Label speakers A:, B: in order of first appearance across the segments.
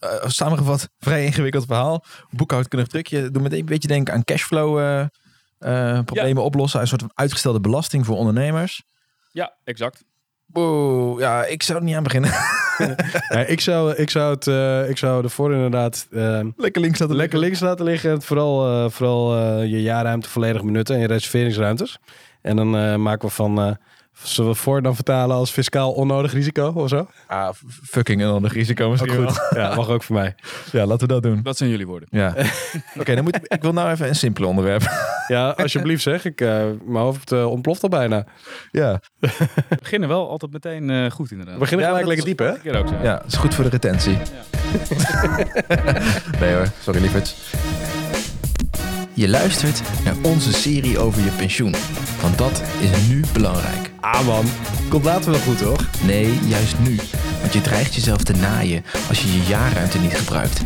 A: eh, samengevat, vrij ingewikkeld verhaal. Boekhoudkundig trucje. Doe meteen een beetje denken aan cashflow eh, eh, problemen oplossen. Een soort van uitgestelde belasting voor ondernemers.
B: Ja, exact.
A: Boe, ja, ik zou er niet aan beginnen.
C: Ja, ik, zou, ik, zou het, eh, ik zou ervoor inderdaad eh,
A: Lekker links laten
C: lekker links laten liggen. Vooral, eh, vooral je jaarruimte volledig benutten en je reserveringsruimtes. En dan eh, maken we van... zullen we voor dan vertalen als fiscaal onnodig risico of zo?
A: Ah, fucking ander risico
C: Ook
A: misschien wel.
C: goed. Ja, mag ook voor mij.
A: Ja, laten we dat doen.
B: Dat zijn jullie woorden.
A: Ja. Oké, dan moet ik, ik wil nou even een simpel onderwerp.
C: Ja, alsjeblieft zeg. Ik, eh, mijn hoofd eh, ontploft al bijna.
A: ja.
B: We beginnen wel altijd meteen eh, goed inderdaad.
C: We beginnen
A: Ja,
C: gelijk
A: dat
C: lekker diep, hè?
B: Ook
A: ja, dat is goed voor de retentie. nee hoor, sorry lieverds. Je luistert naar onze serie over je pensioen. Want dat is nu belangrijk.
C: Ah man, komt later wel goed, toch?
A: Nee, juist nu. Want je dreigt jezelf te naaien als je je jaarruimte niet gebruikt.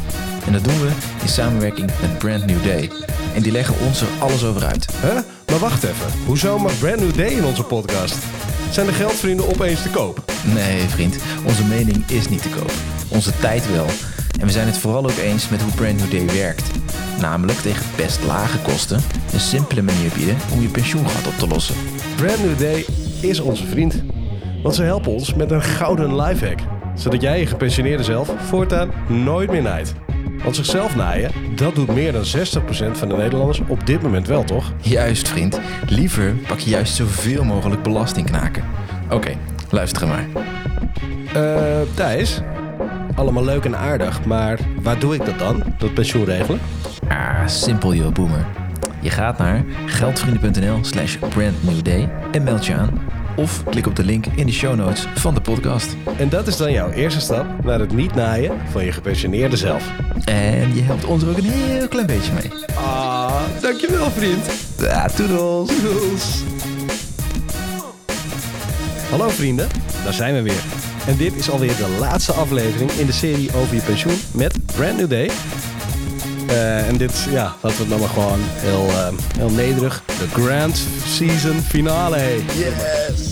A: En dat doen we in samenwerking met Brand New Day. En die leggen ons er alles over uit.
C: Huh? Maar wacht even. Hoezo mag Brand New Day in onze podcast? Zijn de geldvrienden opeens te koop?
A: Nee, vriend, onze mening is niet te koop. Onze tijd wel. En we zijn het vooral ook eens met hoe Brand New Day werkt. Namelijk tegen best lage kosten een simpele manier bieden om je pensioengat op te lossen.
C: Brand New Day is onze vriend. Want ze helpen ons met een gouden lifehack. Zodat jij je gepensioneerde zelf voortaan nooit meer naait. Want zichzelf naaien, dat doet meer dan 60% van de Nederlanders op dit moment wel, toch?
A: Juist, vriend. Liever pak je juist zoveel mogelijk belasting knaken. Oké, luister maar.
C: Eh, Thijs, allemaal leuk en aardig, maar waar doe ik dat dan? Dat pensioen regelen?
A: Ah, simpel joh, boomer. Je gaat naar geldvrienden.nl slash brandnewday en meld je aan. Of klik op de link in de show notes van de podcast.
C: En dat is dan jouw eerste stap naar het niet naaien van je gepensioneerde zelf.
A: En je helpt ons er ook een heel klein beetje mee.
C: Ah, dankjewel vriend.
A: Ja, toedels.
C: Doedels. Hallo vrienden, daar zijn we weer. En dit is alweer de laatste aflevering in de serie over je pensioen met Brand New Day. Eh, en dit, ja, laten we het dan maar gewoon heel, eh, heel nederig. De Grand Season Finale.
A: Yes.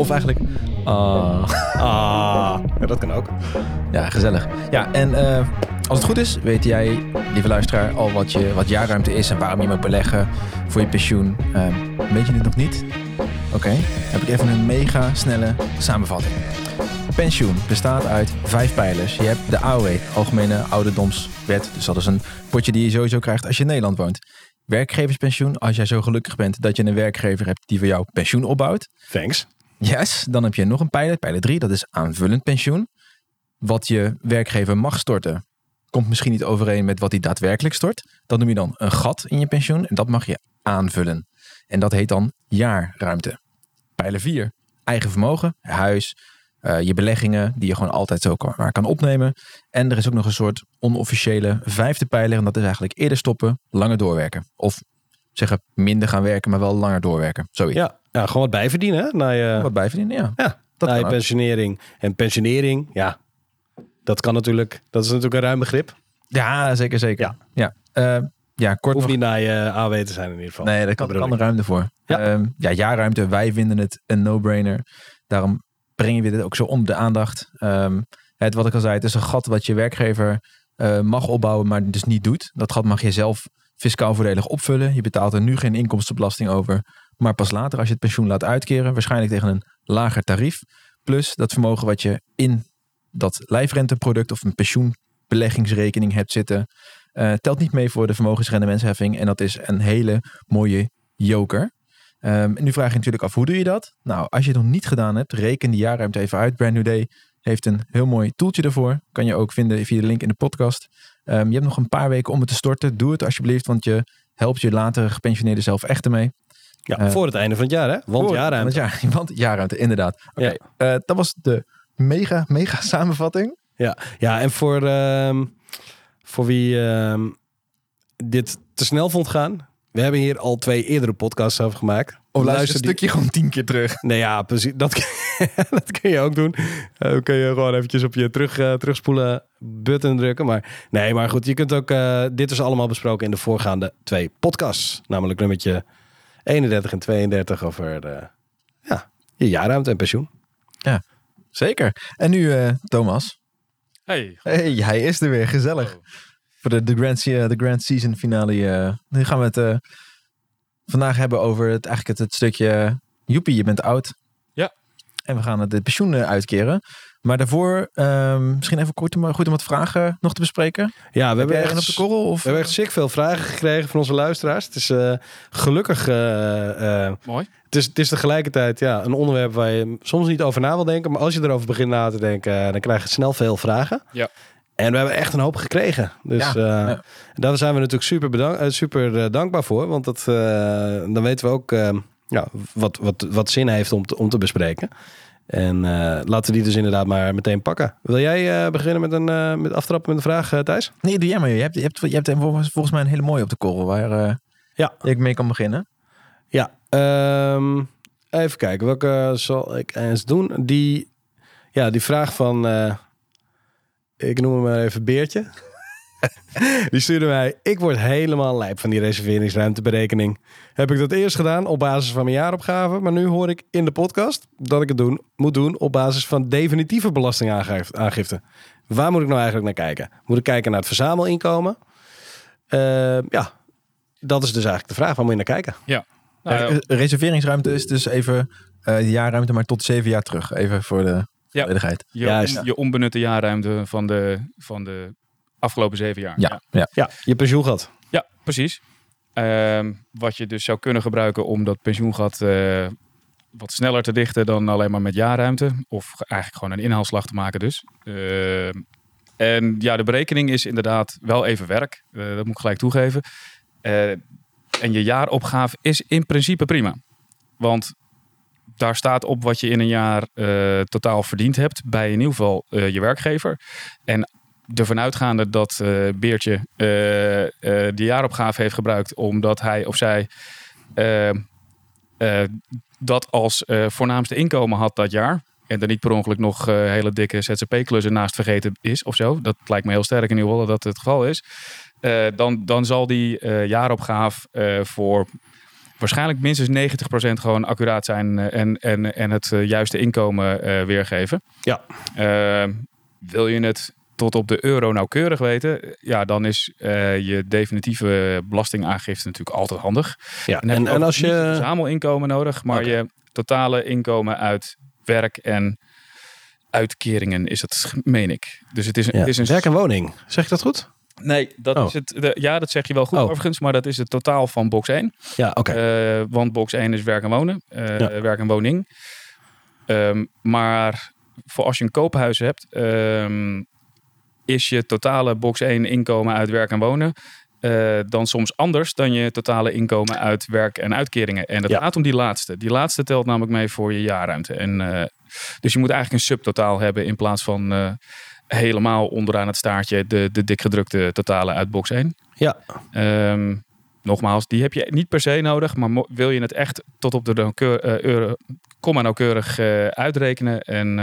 A: Of eigenlijk... Ah.
C: Ah, ja, dat kan ook.
A: Ja, gezellig. Ja, en eh, als het goed is, weet jij, lieve luisteraar, al wat, je, wat jaarruimte is en waarom je moet beleggen voor je pensioen. Eh, weet je dit nog niet? Oké, heb ik even een mega snelle samenvatting. Pensioen bestaat uit vijf pijlers. Je hebt de AOW, Algemene Ouderdomswet. Dus dat is een potje die je sowieso krijgt als je in Nederland woont. Werkgeverspensioen, als jij zo gelukkig bent dat je een werkgever hebt die voor jou pensioen opbouwt.
C: Thanks.
A: Yes, dan heb je nog een pijler, pijler 3, dat is aanvullend pensioen. Wat je werkgever mag storten, komt misschien niet overeen met wat hij daadwerkelijk stort. Dat noem je dan een gat in je pensioen en dat mag je aanvullen. En dat heet dan jaarruimte. Pijler 4, eigen vermogen, huis, eh, je beleggingen die je gewoon altijd zo kan, maar kan opnemen. En er is ook nog een soort onofficiële vijfde pijler en dat is eigenlijk eerder stoppen, langer doorwerken. Of zeggen minder gaan werken, maar wel langer doorwerken. Zoiets.
C: Ja, ja, gewoon wat bijverdienen hè, na je,
A: Wat bijverdienen, ja.
C: ja,
A: dat
C: na je
A: ook.
C: pensionering. En pensionering, ja, dat kan natuurlijk, dat is natuurlijk een ruim begrip.
A: Ja, zeker, zeker.
C: Ja.
A: Ja, ja, ja kort
C: Hoeft
A: nog-
C: niet na je AW te zijn in ieder geval.
A: Nee, daar kan,
C: bedoel
A: kan er ruimte voor.
C: Ja.
A: Ja. ja, jaarruimte. Wij vinden het een no-brainer. Daarom brengen we dit ook zo om de aandacht. Ehm, het, wat ik al zei, het is een gat wat je werkgever eh, mag opbouwen, maar dus niet doet. Dat gat mag je zelf fiscaal voordelig opvullen. Je betaalt er nu geen inkomstenbelasting over. Maar pas later, als je het pensioen laat uitkeren, waarschijnlijk tegen een lager tarief. Plus dat vermogen wat je in dat lijfrenteproduct of een pensioenbeleggingsrekening hebt zitten, eh, telt niet mee voor de vermogensrendementsheffing. En dat is een hele mooie joker. Ehm, en nu vraag je natuurlijk af, hoe doe je dat? Nou, als je het nog niet gedaan hebt, reken die jaarruimte even uit. Brand New Day heeft een heel mooi toeltje ervoor. Kan je ook vinden via de link in de podcast. Ehm, je hebt nog een paar weken om het te storten. Doe het alsjeblieft, want je helpt je latere gepensioneerde zelf echt ermee.
C: Ja,
A: Eh,
C: voor het einde van het jaar hè, want
A: Voor-
C: jaarruimte.
A: Want, ja, want jaarruimte, inderdaad. Oké,
C: Ja.
A: eh, dat was de mega, mega samenvatting.
C: Ja, ja en voor, ehm, voor wie ehm, dit te snel vond gaan. We hebben hier al twee eerdere podcasts over gemaakt.
A: Of luister
C: Luister
A: een
C: die-
A: stukje gewoon tien keer terug.
C: Nee, ja, precies. Dat, dat kun je ook doen. Dan kun je gewoon eventjes op je terug, terugspoelen button drukken. Maar nee, maar goed. Je kunt ook... dit is allemaal besproken in de voorgaande twee podcasts. Namelijk nummertje 31 en 32 over de, ja, je jaarruimte en pensioen.
A: Zeker. En nu, eh, Thomas.
B: Hey.
A: Hey, hij is er weer. Gezellig.
B: Oh.
A: Voor de, de, grand, Se- de grand Season finale. eh, nu gaan we het eh, vandaag hebben over het, eigenlijk het, het stukje... Joepie, je bent oud.
B: Ja.
A: En we gaan het de pensioen eh, uitkeren. Maar daarvoor ehm, misschien even kort, om- goed om wat vragen nog te bespreken.
C: Ja, we
A: Heb
C: hebben echt
A: op de korrel? Of?
C: We hebben echt sick veel vragen gekregen van onze luisteraars. Het is eh, gelukkig... eh, eh,
B: Mooi.
C: het, is, het is tegelijkertijd ja, een onderwerp waar je soms niet over na wil denken. Maar als je erover begint na te denken, dan krijg je snel veel vragen.
B: Ja.
C: En we hebben echt een hoop gekregen. Dus
A: Ja,
C: eh,
A: ja.
C: daar zijn we natuurlijk super, bedank, super dankbaar voor. Want dat, eh, dan weten we ook eh, ja, wat, wat, wat zin heeft om te, om te bespreken. En eh, laten we die dus inderdaad maar meteen pakken. Wil jij eh, beginnen met een eh, met aftrappen met een vraag, Thijs?
A: Nee, doe jij maar. Je hebt, je hebt, je hebt volgens, volgens mij een hele mooie op de korrel waar
C: Ja.
A: ik mee kan beginnen.
C: Ja, ehm, even kijken. Welke zal ik eens doen? Die, ja, die vraag van, ik noem hem maar even Beertje. die stuurde mij, ik word helemaal lijp van die reserveringsruimteberekening. Heb ik dat eerst gedaan op basis van mijn jaaropgave, maar nu hoor ik in de podcast dat ik het doen, moet doen op basis van definitieve belastingaangifte. Waar moet ik nou eigenlijk naar kijken? Moet ik kijken naar het verzamelinkomen? Eh, ja, dat is dus eigenlijk de vraag. Waar moet je naar kijken?
B: Nou,
A: Eh, reserveringsruimte is dus even eh, de jaarruimte, maar tot zeven jaar terug. Even voor de
B: Ja. je,
C: juist.
B: je onbenutte jaarruimte van de, van de afgelopen zeven jaar.
A: Ja, ja.
C: Ja, je pensioengat.
B: Ja, precies. Ehm, wat je dus zou kunnen gebruiken om dat pensioengat eh, wat sneller te dichten dan alleen maar met jaarruimte. Of eigenlijk gewoon een inhaalslag te maken dus. Ehm, en ja, de berekening is inderdaad wel even werk. Eh, dat moet ik gelijk toegeven. Eh, en je jaaropgave is in principe prima. Want daar staat op wat je in een jaar eh, totaal verdiend hebt bij in ieder geval eh, je werkgever. En ervan uitgaande dat eh, Beertje eh, de jaaropgave heeft gebruikt omdat hij of zij dat als voornaamste inkomen had dat jaar. En er niet per ongeluk nog hele dikke ZZP-klussen naast vergeten is of zo. Dat lijkt me heel sterk in ieder geval dat het geval is. Dan, dan zal die jaaropgave voor waarschijnlijk minstens 90% gewoon accuraat zijn en, en, en het juiste inkomen weergeven.
C: Ja.
B: Wil je het tot op de euro nauwkeurig weten, ja, dan is eh, je definitieve belastingaangifte natuurlijk altijd handig.
C: Ja, en, en als je...
B: verzamelinkomen nodig, maar je totale inkomen uit werk en uitkeringen is het, meen ik. Dus het is,
C: Ja,
B: het is een
C: werk en woning. Zeg ik dat goed?
B: Nee, dat
C: Oh.
B: is het. De, ja, dat zeg je wel goed
C: Oh.
B: overigens, maar dat is het totaal van box 1.
C: Ja, oké.
B: Eh, want box 1 is werk en wonen, eh,
C: Ja.
B: werk en woning. Ehm, maar voor als je een koophuis hebt, ehm, is je totale box 1 inkomen uit werk en wonen eh, dan soms anders dan je totale inkomen uit werk en uitkeringen. En dat
C: Ja.
B: gaat om die laatste. Die laatste telt namelijk mee voor je jaarruimte. En, eh, dus je moet eigenlijk een subtotaal hebben in plaats van eh, helemaal onderaan het staartje de, de dikgedrukte totale uit box 1.
C: Ja.
B: Ehm, nogmaals, die heb je niet per se nodig, maar wil je het echt tot op de nauwkeur, euro, komma nauwkeurig uitrekenen en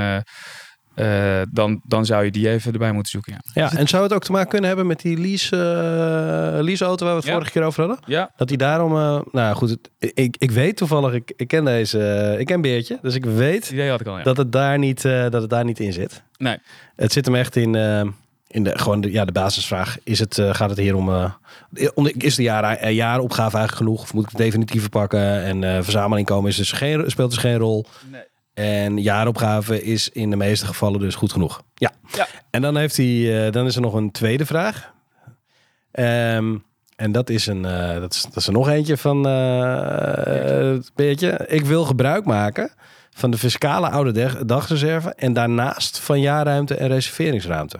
B: eh, dan, dan zou je die even erbij moeten zoeken. Ja,
C: ja, en zou het ook te maken kunnen hebben met die lease, eh, leaseauto waar we het
B: Ja.
C: vorige keer over hadden?
B: ja
C: Dat die daarom... eh, nou goed, het- ik, ik weet toevallig, ik, ik ken deze, ik ken Beertje. Dus ik weet
B: had ik al. Ja.
C: dat, het daar niet, eh, dat het daar niet in zit.
B: Nee.
C: Het zit hem echt in... eh, in de, gewoon de, ja, de basisvraag. Is het, gaat het hier om... eh, om- is de jaar, jaaropgave eigenlijk genoeg? Of moet ik het definitieve pakken? En eh verzamelinkomen is dus geen, speelt dus geen rol.
B: Nee.
C: En jaaropgave is in de meeste gevallen dus goed genoeg. Ja.
B: Ja.
C: En dan, heeft hij, eh, dan is er nog een tweede vraag. Ehm, en dat is, een, eh, dat, is, dat is er nog eentje van eh beetje. Ik wil gebruik maken van de fiscale oude dag- dagreserve en daarnaast van jaarruimte en reserveringsruimte.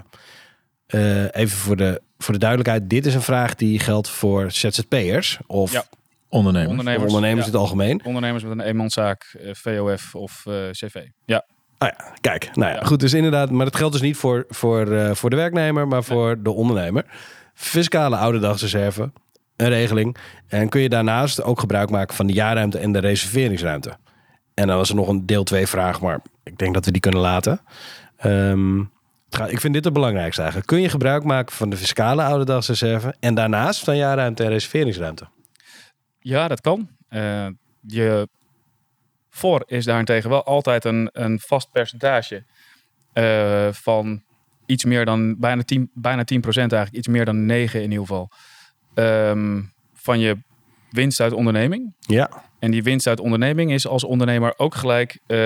C: Even voor de, voor de duidelijkheid, dit is een vraag die geldt voor ZZP'ers of
B: Ja.
A: Ondernemer.
B: Ondernemers,
C: ondernemers
B: ja.
C: in het algemeen.
B: ondernemers met een eenmanszaak, eh, VOF of eh, CV. Ja,
C: Ah ja, kijk. Nou ja,
B: Ja.
C: goed. Dus inderdaad, maar dat geldt dus niet voor, voor, eh, voor de werknemer, maar voor de ondernemer. Fiscale oude dagsreserve, een regeling. En kun je daarnaast ook gebruik maken van de jaarruimte en de reserveringsruimte. En dan was er nog een deel 2 vraag, maar ik denk dat we die kunnen laten. Ehm, ik vind dit het belangrijkste eigenlijk. Kun je gebruik maken van de fiscale oude dagsreserve en daarnaast van jaarruimte en reserveringsruimte?
B: Ja dat kan. Eh, je voor is daarentegen wel altijd een, een vast percentage eh, van iets meer dan bijna 10, bijna 10% eigenlijk, iets meer dan 9 in ieder geval, ehm, van je winst uit onderneming.
C: Ja.
B: En die winst uit onderneming is als ondernemer ook gelijk eh,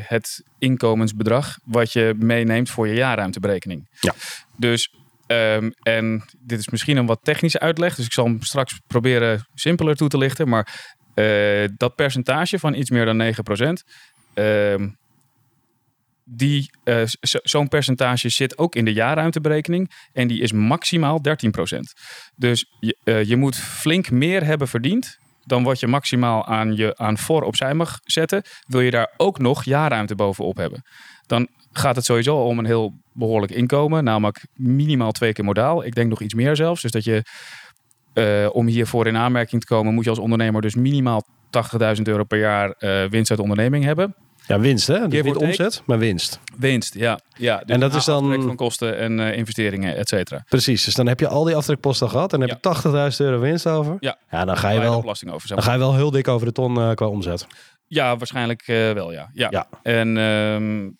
B: het inkomensbedrag wat je meeneemt voor je jaarruimteberekening.
C: Ja.
B: Dus, ehm, en dit is misschien een wat technische uitleg, dus ik zal hem straks proberen simpeler toe te lichten. Maar eh, dat percentage van iets meer dan 9%, ehm, die, eh, zo- zo'n percentage zit ook in de jaarruimteberekening en die is maximaal 13%. Dus je, eh, je moet flink meer hebben verdiend dan wat je maximaal aan, je, aan voor opzij mag zetten. Wil je daar ook nog jaarruimte bovenop hebben. Dan gaat het sowieso om een heel behoorlijk inkomen. Namelijk minimaal twee keer modaal. Ik denk nog iets meer zelfs. Dus dat je eh, om hiervoor in aanmerking te komen... moet je als ondernemer dus minimaal 80.000 euro per jaar eh, winst uit onderneming hebben.
C: Ja, winst hè? Dus niet omzet, maar winst.
B: Winst, ja. ja dus
C: En dat is dan-
B: van kosten en eh, investeringen, et cetera.
C: Precies, dus dan heb je al die aftrekposten gehad en dan heb je 80.000 euro winst over.
B: Ja.
C: ja dan ga je wel,
B: belasting over zou
C: dan ga je wel heel dik over de ton qua omzet.
B: Ja, waarschijnlijk wel, ja. ja.
C: Ja.
B: En ehm, eh,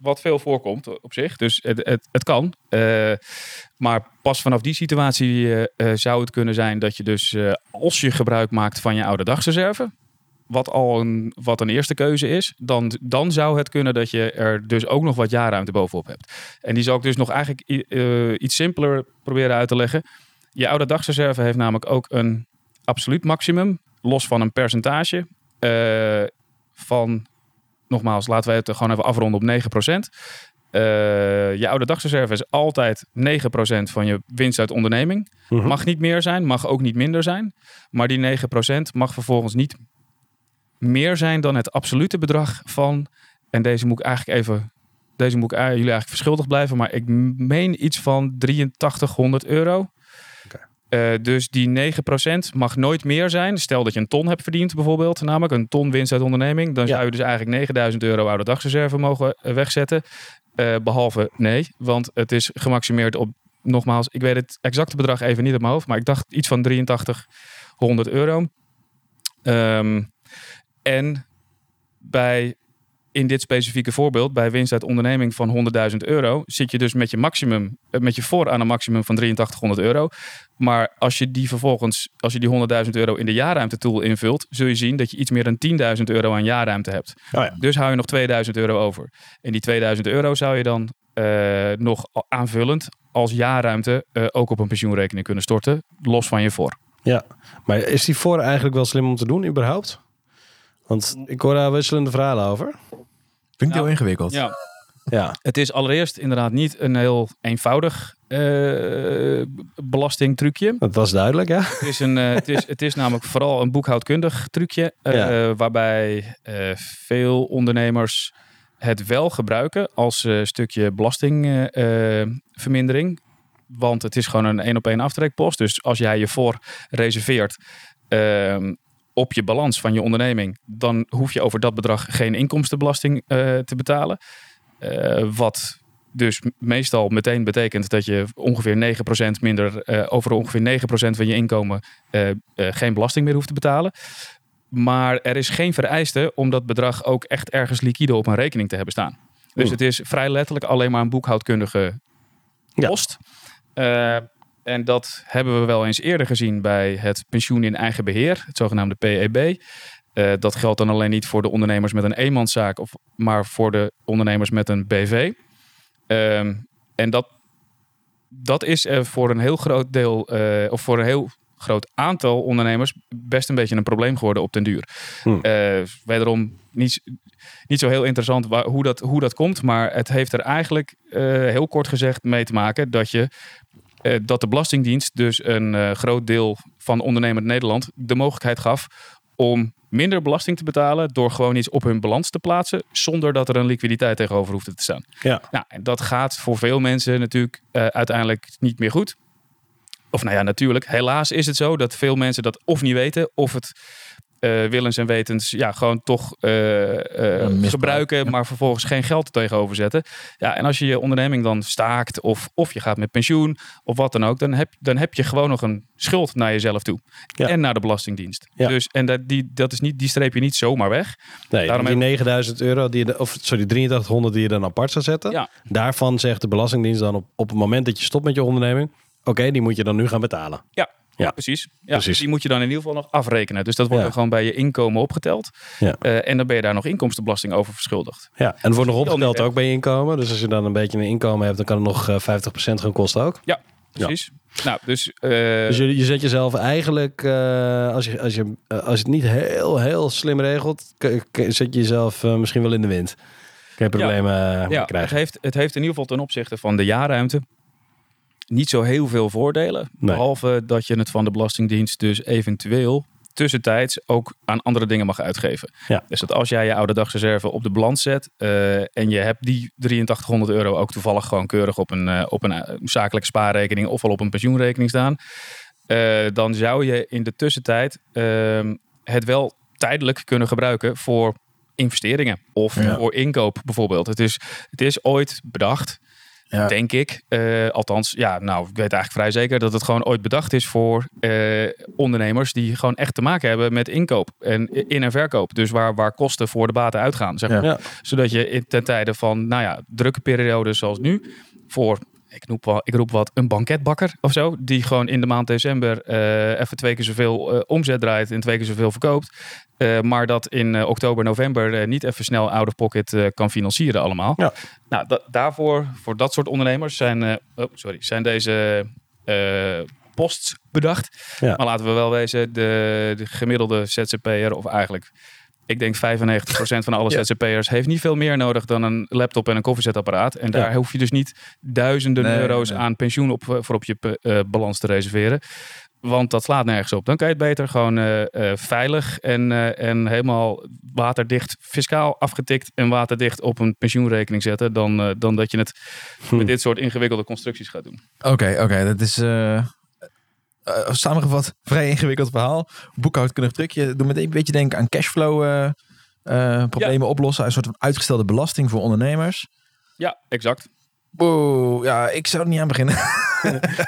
B: wat veel voorkomt op zich, dus het, het, het kan. Eh, maar pas vanaf die situatie eh, eh, zou het kunnen zijn dat je dus, eh, als je gebruik maakt van je oude dagsreserve, wat al een, wat een eerste keuze is, dan, dan zou het kunnen dat je er dus ook nog wat jaarruimte bovenop hebt. En die zal ik dus nog eigenlijk eh, iets simpeler proberen uit te leggen. Je oude dagsreserve heeft namelijk ook een absoluut maximum, los van een percentage eh, van, nogmaals, laten we het gewoon even afronden op 9%. Eh, je oude dagsreserve is altijd 9% van je winst uit onderneming.
C: Mhm.
B: Mag niet meer zijn, mag ook niet minder zijn. Maar die 9% mag vervolgens niet meer zijn dan het absolute bedrag van. En deze moet ik eigenlijk even. Deze moet ik eh, jullie eigenlijk verschuldigd blijven. Maar ik meen iets van 8300 euro. Eh, dus die 9% mag nooit meer zijn. Stel dat je een ton hebt verdiend, bijvoorbeeld, namelijk een ton winst uit onderneming. Dan
C: Ja.
B: zou je dus eigenlijk 9000 euro oude dagsreserve mogen eh, wegzetten. Eh, behalve nee, want het is gemaximeerd op, nogmaals, ik weet het exacte bedrag even niet op mijn hoofd, maar ik dacht iets van 8300 euro. Ehm, en bij, in dit specifieke voorbeeld, bij winst uit onderneming van 100.000 euro, zit je dus met je maximum, eh, met je voor aan een maximum van 8300 euro. Maar als je die vervolgens, als je die 100.000 euro in de jaarruimte tool invult, zul je zien dat je iets meer dan 10.000 euro aan jaarruimte hebt.
C: Oh ja.
B: Dus hou je nog 2000 euro over. En die 2000 euro zou je dan eh, nog aanvullend als jaarruimte eh, ook op een pensioenrekening kunnen storten, los van je voor.
C: Ja, maar is die voor eigenlijk wel slim om te doen, überhaupt? Want ik hoor daar wisselende verhalen over.
A: Klinkt
B: Nou,
A: heel ingewikkeld.
B: Ja,
C: Ja,
B: het is allereerst inderdaad niet een heel eenvoudig eh belastingtrucje.
C: dat was duidelijk, ja.
B: Het is, een, eh, het, is, het is namelijk vooral een boekhoudkundig trucje, eh,
C: Ja.
B: waarbij eh, veel ondernemers het wel gebruiken als stukje belastingvermindering. Want het is gewoon een één op één aftrekpost. Dus als jij je voor reserveert ehm, op je balans van je onderneming, dan hoef je over dat bedrag geen inkomstenbelasting eh, te betalen. Eh, wat dus meestal meteen betekent dat je ongeveer 9% minder, eh, over ongeveer 9% van je inkomen geen belasting meer hoeft te betalen. Maar er is geen vereiste om dat bedrag ook echt ergens liquide op een rekening te hebben staan. Dus
C: Oeh.
B: het is vrij letterlijk alleen maar een boekhoudkundige
C: Ja.
B: post. Eh, en dat hebben we wel eens eerder gezien bij het pensioen in eigen beheer, het zogenaamde PEB. Eh, dat geldt dan alleen niet voor de ondernemers met een eenmanszaak, of, maar voor de ondernemers met een BV. Ehm, en dat, dat is eh, voor een heel groot deel, eh, of voor een heel groot aantal ondernemers, best een beetje een probleem geworden op den duur.
C: Hm.
B: Wederom niet, niet zo heel interessant waar, hoe, dat, hoe dat komt, maar het heeft er eigenlijk heel kort gezegd mee te maken dat je eh, dat de Belastingdienst dus een eh, groot deel van ondernemend Nederland de mogelijkheid gaf om minder belasting te betalen door gewoon iets op hun balans te plaatsen zonder dat er een liquiditeit tegenover hoefde te staan.
C: Ja.
B: Nou, en dat gaat voor veel mensen natuurlijk eh, uiteindelijk niet meer goed. Of nou ja, natuurlijk. Helaas is het zo dat veel mensen dat of niet weten of het eh, willens en wetens ja, gewoon toch eh, eh, gebruiken,
A: ja.
B: maar vervolgens geen geld er tegenover zetten. Ja, en als je je onderneming dan staakt of, of je gaat met pensioen of wat dan ook, dan heb, dan heb je gewoon nog een schuld naar jezelf toe.
C: Ja.
B: En naar de Belastingdienst.
C: Ja.
B: Dus, en dat, die, dat is niet, die streep je niet zomaar weg.
C: Nee,
B: Daarom
C: die
B: heb-
C: 9000 euro, die je, of sorry, 8300 die je dan apart zou zetten.
B: Ja.
C: Daarvan zegt de Belastingdienst dan op, op het moment dat je stopt met je onderneming, oké, die moet je dan nu gaan betalen.
B: Ja,
C: Ja.
B: precies. Ja,
C: Precies.
B: Die moet je dan in ieder geval nog afrekenen. Dus dat wordt
C: Ja.
B: dan gewoon bij je inkomen opgeteld.
C: Ja.
B: Eh, en dan ben je daar nog inkomstenbelasting over verschuldigd.
C: Ja, en wordt nog opgeteld ook bij je inkomen. Dus als je dan een beetje een inkomen hebt, dan kan het nog eh, 50% gaan kosten ook.
B: Ja, precies. Nou, dus, eh,
C: Dus je, je zet jezelf eigenlijk, eh, als, je, als, je, eh, als je het niet heel, heel slim regelt, zet je jezelf eh, misschien wel in de wind. Geen problemen eh, mee
B: ja, het heeft, het heeft in ieder geval ten opzichte van de jaarruimte niet zo heel veel voordelen.
C: Nee.
B: Behalve dat je het van de Belastingdienst dus eventueel tussentijds ook aan andere dingen mag uitgeven.
C: Ja.
B: Dus dat als jij je oude dagsreserve op de balans zet eh, en je hebt die 8300 euro ook toevallig gewoon keurig op een, eh, op een eh, zakelijke spaarrekening of al op een pensioenrekening staan, dan zou je in de tussentijd ehm, het wel tijdelijk kunnen gebruiken voor investeringen of
A: Ja.
B: voor inkoop bijvoorbeeld. Het is, het is ooit bedacht,
A: Ja.
B: denk ik. eh, althans, ja, nou, ik weet eigenlijk vrij zeker dat het gewoon ooit bedacht is voor eh, ondernemers die gewoon echt te maken hebben met inkoop en in- en verkoop. Dus waar, waar kosten voor de baten uitgaan, zeg maar.
C: Ja.
B: Zodat je in, ten tijde van, nou ja, drukke periodes zoals nu, voor ik, noem wel, ik roep wat, een banketbakker of zo. Die gewoon in de maand december eh, even twee keer zoveel eh, omzet draait en twee keer zoveel verkoopt. Eh, maar dat in eh, oktober, november eh, niet even snel out of pocket eh, kan financieren allemaal.
C: Ja.
B: Nou, da- daarvoor, voor dat soort ondernemers zijn, eh, oh, sorry, zijn deze eh posts bedacht.
C: Ja.
B: Maar laten we wel wezen, de, de gemiddelde ZZP'er, of eigenlijk ik denk 95% van alle
A: Ja.
B: ZZP'ers heeft niet veel meer nodig dan een laptop en een koffiezetapparaat. En daar
C: Ja.
B: hoef je dus niet duizenden
A: Nee,
B: euro's
A: nee.
B: aan pensioen op, voor op je eh, balans te reserveren. Want dat slaat nergens op. Dan kan je het beter gewoon eh, eh, veilig en, eh, en helemaal waterdicht, fiscaal afgetikt en waterdicht op een pensioenrekening zetten. Dan, dan dat je het
C: Hm.
B: met dit soort ingewikkelde constructies gaat doen.
A: Oké, oké. Dat is samengevat vrij ingewikkeld verhaal. Boekhoudkundig trucje. Doe me een beetje denken aan cashflow problemen oplossen. Een soort van uitgestelde belasting voor ondernemers.
B: Ja, exact.
A: Wow, ja, ik zou er niet aan beginnen.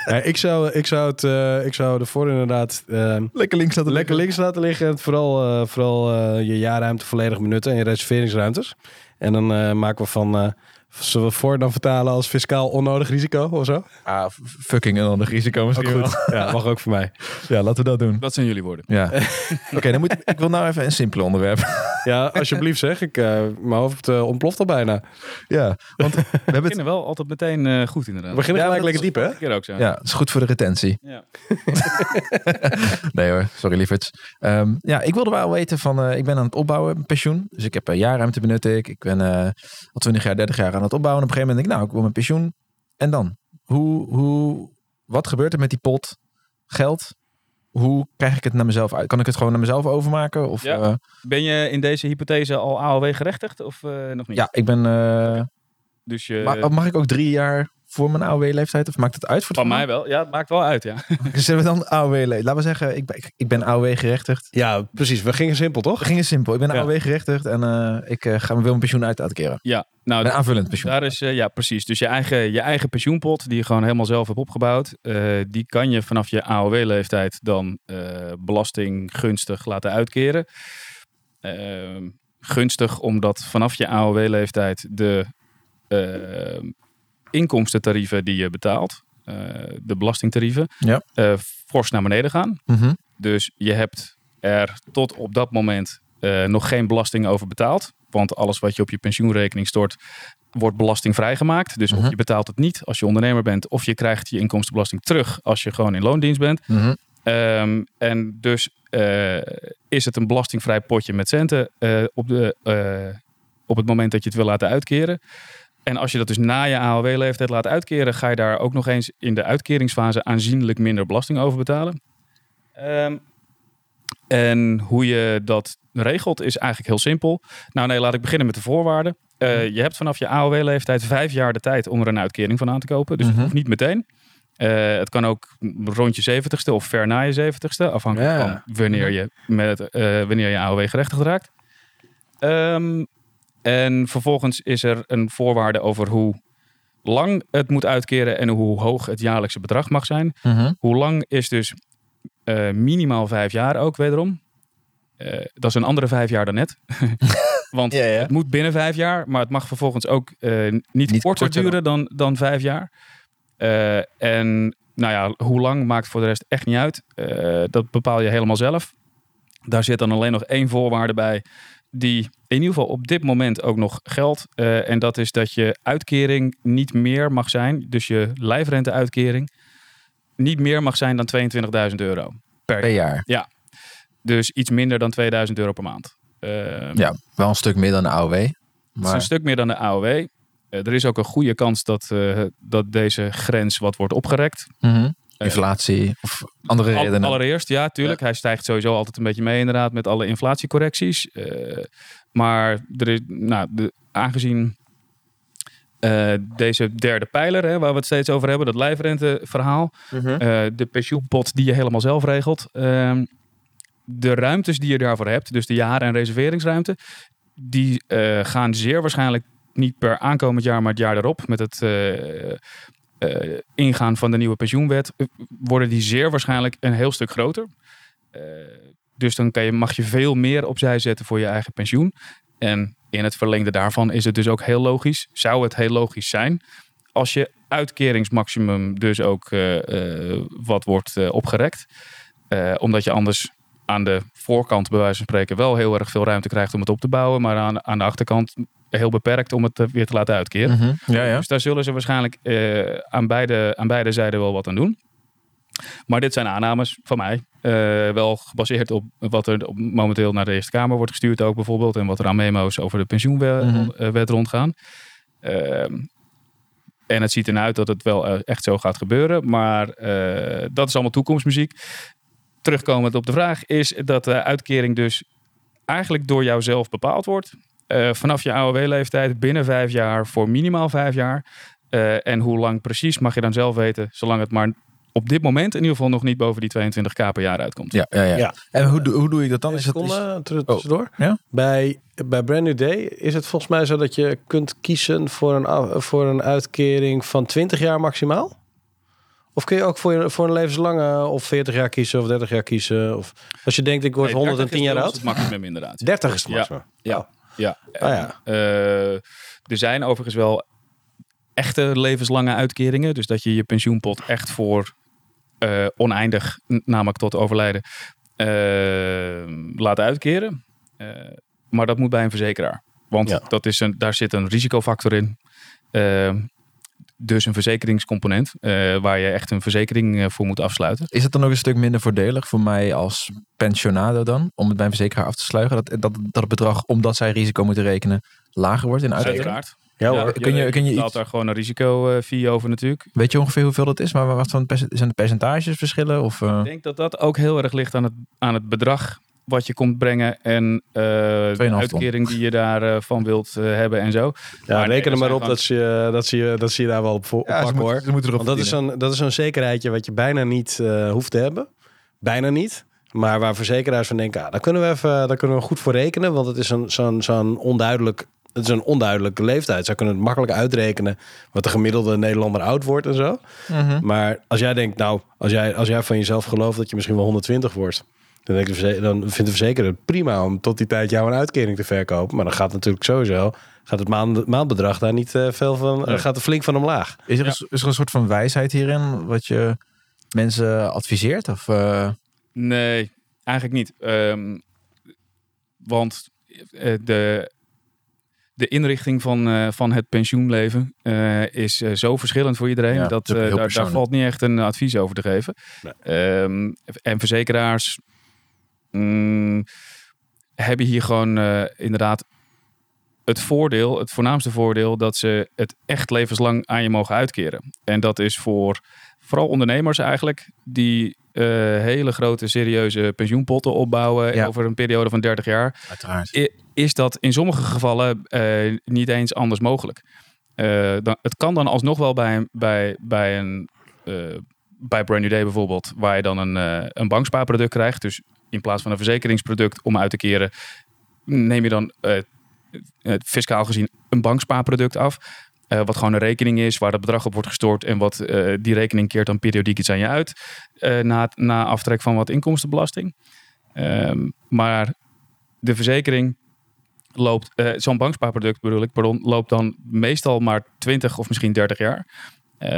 C: Ja, ik, zou, ik, zou het, eh, ik zou ervoor inderdaad eh,
A: Lekker links laten
C: lekker links laten liggen. En vooral eh, vooral je jaarruimte volledig benutten en je reserveringsruimtes. En dan maken we van, zullen we voor dan vertalen als fiscaal onnodig risico of zo?
A: Ah, fucking ander risico
C: Ook
A: misschien wel.
C: goed. Ja, mag ook voor mij.
A: Ja, laten we dat doen.
B: Dat zijn jullie woorden.
A: Ja. Oké, dan moet ik, wil nou even een simpel onderwerp.
C: Ja, alsjeblieft zeg. Ik, eh, mijn hoofd eh, ontploft al bijna.
A: ja, want we
B: We
A: hebben het...
B: beginnen wel altijd meteen eh, goed inderdaad.
C: We beginnen
A: Ja,
C: gelijk lekker diep, hè?
B: Ook zo.
A: Ja, het is goed voor de retentie.
B: Ja.
A: Nee hoor, sorry lieverds. Ehm, ja, ik wilde wel weten van, eh, ik ben aan het opbouwen, mijn pensioen. Dus ik heb een jaarruimte benut ik. Ik ben eh, al 20 jaar, 30 jaar aan het opbouwen. En op een gegeven moment denk ik, nou, ik wil mijn pensioen. En dan? Hoe, hoe, wat gebeurt er met die pot geld? Hoe krijg ik het naar mezelf uit? Kan ik het gewoon naar mezelf overmaken? Of,
B: Ja.
A: eh,
B: Ben je in deze hypothese al AOW gerechtigd of eh, nog niet?
A: ja, ik ben... eh,
B: Dus je,
A: ma- mag ik ook drie jaar voor mijn AOW-leeftijd? Of maakt het uit voor het
B: van mij wel. Ja, het maakt wel uit, ja.
A: Zullen we dan AOW-leeftijd? Laten we zeggen, ik ben, ik, ben AOW-gerechtigd.
C: Ja, precies. We gingen simpel, toch?
A: We gingen simpel. Ik ben
C: Ja.
A: AOW-gerechtigd en eh, ik eh, ga, wil mijn pensioen uit uitkeren.
B: Ja, nou,
A: Een aanvullend pensioen.
B: daar is, eh, ja, precies. Dus je eigen, je eigen pensioenpot, die je gewoon helemaal zelf hebt opgebouwd, eh, die kan je vanaf je AOW-leeftijd dan eh belastinggunstig laten uitkeren. Ehm, gunstig omdat vanaf je AOW-leeftijd de eh, inkomstentarieven die je betaalt, eh, de belastingtarieven,
A: Ja.
B: eh, fors naar beneden gaan.
A: Mhm.
B: Dus je hebt er tot op dat moment eh, nog geen belasting over betaald. Want alles wat je op je pensioenrekening stort, wordt belastingvrij gemaakt. Dus
A: Mhm.
B: of je betaalt het niet als je ondernemer bent, of je krijgt je inkomstenbelasting terug als je gewoon in loondienst bent.
A: Mhm.
B: Ehm, en dus is het een belastingvrij potje met centen op, de, op het moment dat je het wil laten uitkeren. En als je dat dus na je AOW-leeftijd laat uitkeren, ga je daar ook nog eens in de uitkeringsfase aanzienlijk minder belasting over betalen. Ehm, en hoe je dat regelt is eigenlijk heel simpel. Nou nee, laat ik beginnen met de voorwaarden. Eh, je hebt vanaf je AOW-leeftijd vijf jaar de tijd om er een uitkering van aan te kopen. Dus het
A: Mhm.
B: hoeft niet meteen. Eh, het kan ook rond je zeventigste of ver na je zeventigste, afhankelijk
C: Ja.
B: van wanneer je, met, eh, wanneer je AOW gerechtigd raakt. Ehm, en vervolgens is er een voorwaarde over hoe lang het moet uitkeren en hoe hoog het jaarlijkse bedrag mag zijn.
A: Mhm.
B: Hoe lang is dus eh, minimaal vijf jaar ook wederom. Eh, dat is een andere vijf jaar dan net. Want
A: Ja, ja.
B: het moet binnen vijf jaar, maar het mag vervolgens ook eh, niet,
A: Niet
B: korter
A: korter
B: duren dan, dan vijf jaar. En nou ja, hoe lang maakt voor de rest echt niet uit. Dat bepaal je helemaal zelf. Daar zit dan alleen nog één voorwaarde bij, die in ieder geval op dit moment ook nog geldt. Eh, en dat is dat je uitkering niet meer mag zijn, dus je lijfrenteuitkering, niet meer mag zijn dan 22.000 euro per
A: Per
B: jaar.
A: jaar.
B: Dus iets minder dan 2000 euro per maand. Eh,
A: Ja, wel een stuk meer dan de AOW.
B: het is
A: Maar
B: een stuk meer dan de AOW. Eh, er is ook een goede kans dat, eh, dat deze grens wat wordt opgerekt.
A: Mhm. inflatie of andere redenen.
B: allereerst, ja, tuurlijk. Hij stijgt sowieso altijd een beetje mee inderdaad met alle inflatiecorrecties. Maar er is, nou, de, aangezien eh, deze derde pijler, hè, waar we het steeds over hebben, dat lijfrenteverhaal,
C: Mhm.
B: eh, de pensioenpot die je helemaal zelf regelt, ehm, de ruimtes die je daarvoor hebt, dus de jaren- en reserveringsruimte, die eh, gaan zeer waarschijnlijk niet per aankomend jaar, maar het jaar erop, met het ingaan van de nieuwe pensioenwet, worden die zeer waarschijnlijk een heel stuk groter. Dus dan kan je, mag je veel meer opzij zetten voor je eigen pensioen. En in het verlengde daarvan is het dus ook heel logisch, zou het heel logisch zijn, als je uitkeringsmaximum dus ook eh, eh, wat wordt eh, opgerekt. Omdat je anders aan de voorkant, bij wijze van spreken, wel heel erg veel ruimte krijgt om het op te bouwen. Maar aan, aan de achterkant heel beperkt om het weer te laten uitkeren.
A: Mhm. Ja, ja.
B: Dus daar zullen ze waarschijnlijk aan, beide, aan beide zijden wel wat aan doen. Maar dit zijn aannames van mij. eh, wel gebaseerd op wat er op, momenteel naar de Eerste Kamer wordt gestuurd ook bijvoorbeeld. En wat er aan memo's over de pensioenwet
A: Mhm.
B: eh, rondgaan. Ehm, en het ziet ernaar uit dat het wel eh, echt zo gaat gebeuren. Maar dat is allemaal toekomstmuziek. Terugkomend op de vraag is dat de uitkering dus eigenlijk door jou zelf bepaald wordt. Vanaf je AOW-leeftijd binnen vijf jaar voor minimaal vijf jaar. En hoe lang precies mag je dan zelf weten, zolang het maar op dit moment in ieder geval nog niet boven die 22k per jaar uitkomt.
A: Ja, ja, ja.
C: Ja.
A: En hoe, doe- hoe doe ik dat dan?
C: Een
A: Is dat, is,
C: ter- tussendoor.
A: ja?
C: Bij, bij Brand New Day is het volgens mij zo dat je kunt kiezen voor een, voor een uitkering van 20 jaar maximaal? Of kun je ook voor, je- voor een levenslange of 40 jaar kiezen of 30 jaar kiezen? Of als je denkt ik word
B: Nee,
C: 110 jaar
B: 30
C: oud?
B: maximum inderdaad.
C: 30 is het
B: Ja.
C: maximum.
B: Ja.
C: Oh.
B: Ja.
C: Ah, ja.
B: Eh, er zijn overigens wel echte levenslange uitkeringen. Dus dat je je pensioenpot echt voor eh, oneindig, namelijk tot overlijden, eh, laat uitkeren. Eh, maar dat moet bij een verzekeraar. Want
C: Ja.
B: dat is een, daar zit een risicofactor in. Dus een verzekeringscomponent waar je echt een verzekering voor moet afsluiten.
A: is het dan ook een stuk minder voordelig voor mij als pensionado dan? Om het bij een verzekeraar af te sluigen? Dat, dat, dat het bedrag, omdat zij risico moeten rekenen, lager wordt in uitkering?
B: Uiteraard.
C: Ja, hoor.
A: kun je- kun je iets-
B: daar gewoon een risico-fee over natuurlijk.
A: Weet je ongeveer hoeveel dat is? Maar wat van zijn de percentages verschillen? Of, eh,
B: Ik denk dat dat ook heel erg ligt aan het, aan het bedrag wat je komt brengen en eh, de
A: 2,5 ton.
B: uitkering die je daarvan van wilt eh, hebben en zo.
C: Ja,
B: Maar
C: reken er maar op dat ze, je- dat, ze, je- dat ze je daar wel op, voor, op
A: ja, ze
C: pakken hoor.
A: moeten, ze moeten erop
C: Want dat is, zo'n, dat is zo'n zekerheidje wat je bijna niet eh, hoeft te hebben. Bijna niet. Maar waar verzekeraars van denken, ah, daar, kunnen we even, daar kunnen we goed voor rekenen. Want het is een, zo'n, zo'n onduidelijk... Het is een onduidelijke leeftijd. Zij kunnen het makkelijk uitrekenen wat de gemiddelde Nederlander oud wordt en zo.
A: Mhm.
C: Maar als jij denkt, nou, als jij, als jij van jezelf gelooft dat je misschien wel 120 wordt, dan, denk de verze- dan vindt de verzekeraar het prima om tot die tijd jou een uitkering te verkopen. Maar dan gaat natuurlijk sowieso, gaat het maand, maandbedrag daar niet eh, veel van,
B: Nee.
C: gaat er flink van omlaag.
A: Is, er een, is er een soort van wijsheid hierin wat je mensen adviseert? Of, eh,
B: Nee, eigenlijk niet. Ehm, want eh, de, de inrichting van, eh, van het pensioenleven eh, is eh, zo verschillend voor iedereen.
A: Ja,
B: dat, daar, daar valt niet echt een advies over te geven.
C: Nee.
B: Ehm, en verzekeraars mm, hebben hier gewoon inderdaad het voordeel, het voornaamste voordeel, dat ze het echt levenslang aan je mogen uitkeren. En dat is voor vooral ondernemers eigenlijk, die eh, hele grote serieuze pensioenpotten opbouwen
A: Ja.
B: over een periode van 30 jaar
A: uiteraard.
B: i- is dat in sommige gevallen eh, niet eens anders mogelijk. Eh, dan, het kan dan alsnog wel bij bij, bij een bij Brand New Day bijvoorbeeld, waar je dan een, een bankspaarproduct krijgt. Dus in plaats van een verzekeringsproduct om uit te keren, neem je dan fiscaal gezien een bankspaarproduct af. Eh, wat gewoon een rekening is waar het bedrag op wordt gestort. En wat eh, die rekening keert dan periodiek iets aan je uit. eh, na, na aftrek van wat inkomstenbelasting. Ehm, maar de verzekering loopt, zo'n bankspaarproduct bedoel ik, pardon, loopt dan meestal maar 20 of misschien 30 jaar.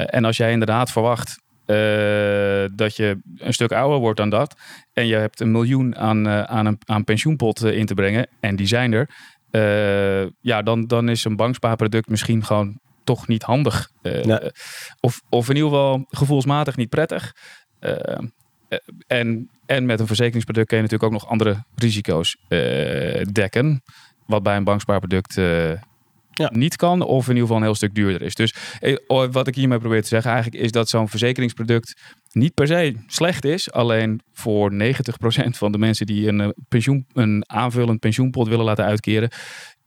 B: En als jij inderdaad verwacht dat je een stuk ouder wordt dan dat. En je hebt een miljoen aan, eh, aan een aan pensioenpot in te brengen. En die zijn er. ja, dan, dan is een bankspaarproduct misschien gewoon toch niet handig. Eh,
C: Nee.
B: of, of in ieder geval gevoelsmatig niet prettig. Eh, eh, en, en met een verzekeringsproduct kun je natuurlijk ook nog andere risico's dekken. Wat bij een bankspaarproduct
C: Ja.
B: niet kan, of in ieder geval een heel stuk duurder is. Dus wat ik hiermee probeer te zeggen eigenlijk is dat zo'n verzekeringsproduct niet per se slecht is. Alleen voor 90% van de mensen die een, pensioen, een aanvullend pensioenpot willen laten uitkeren,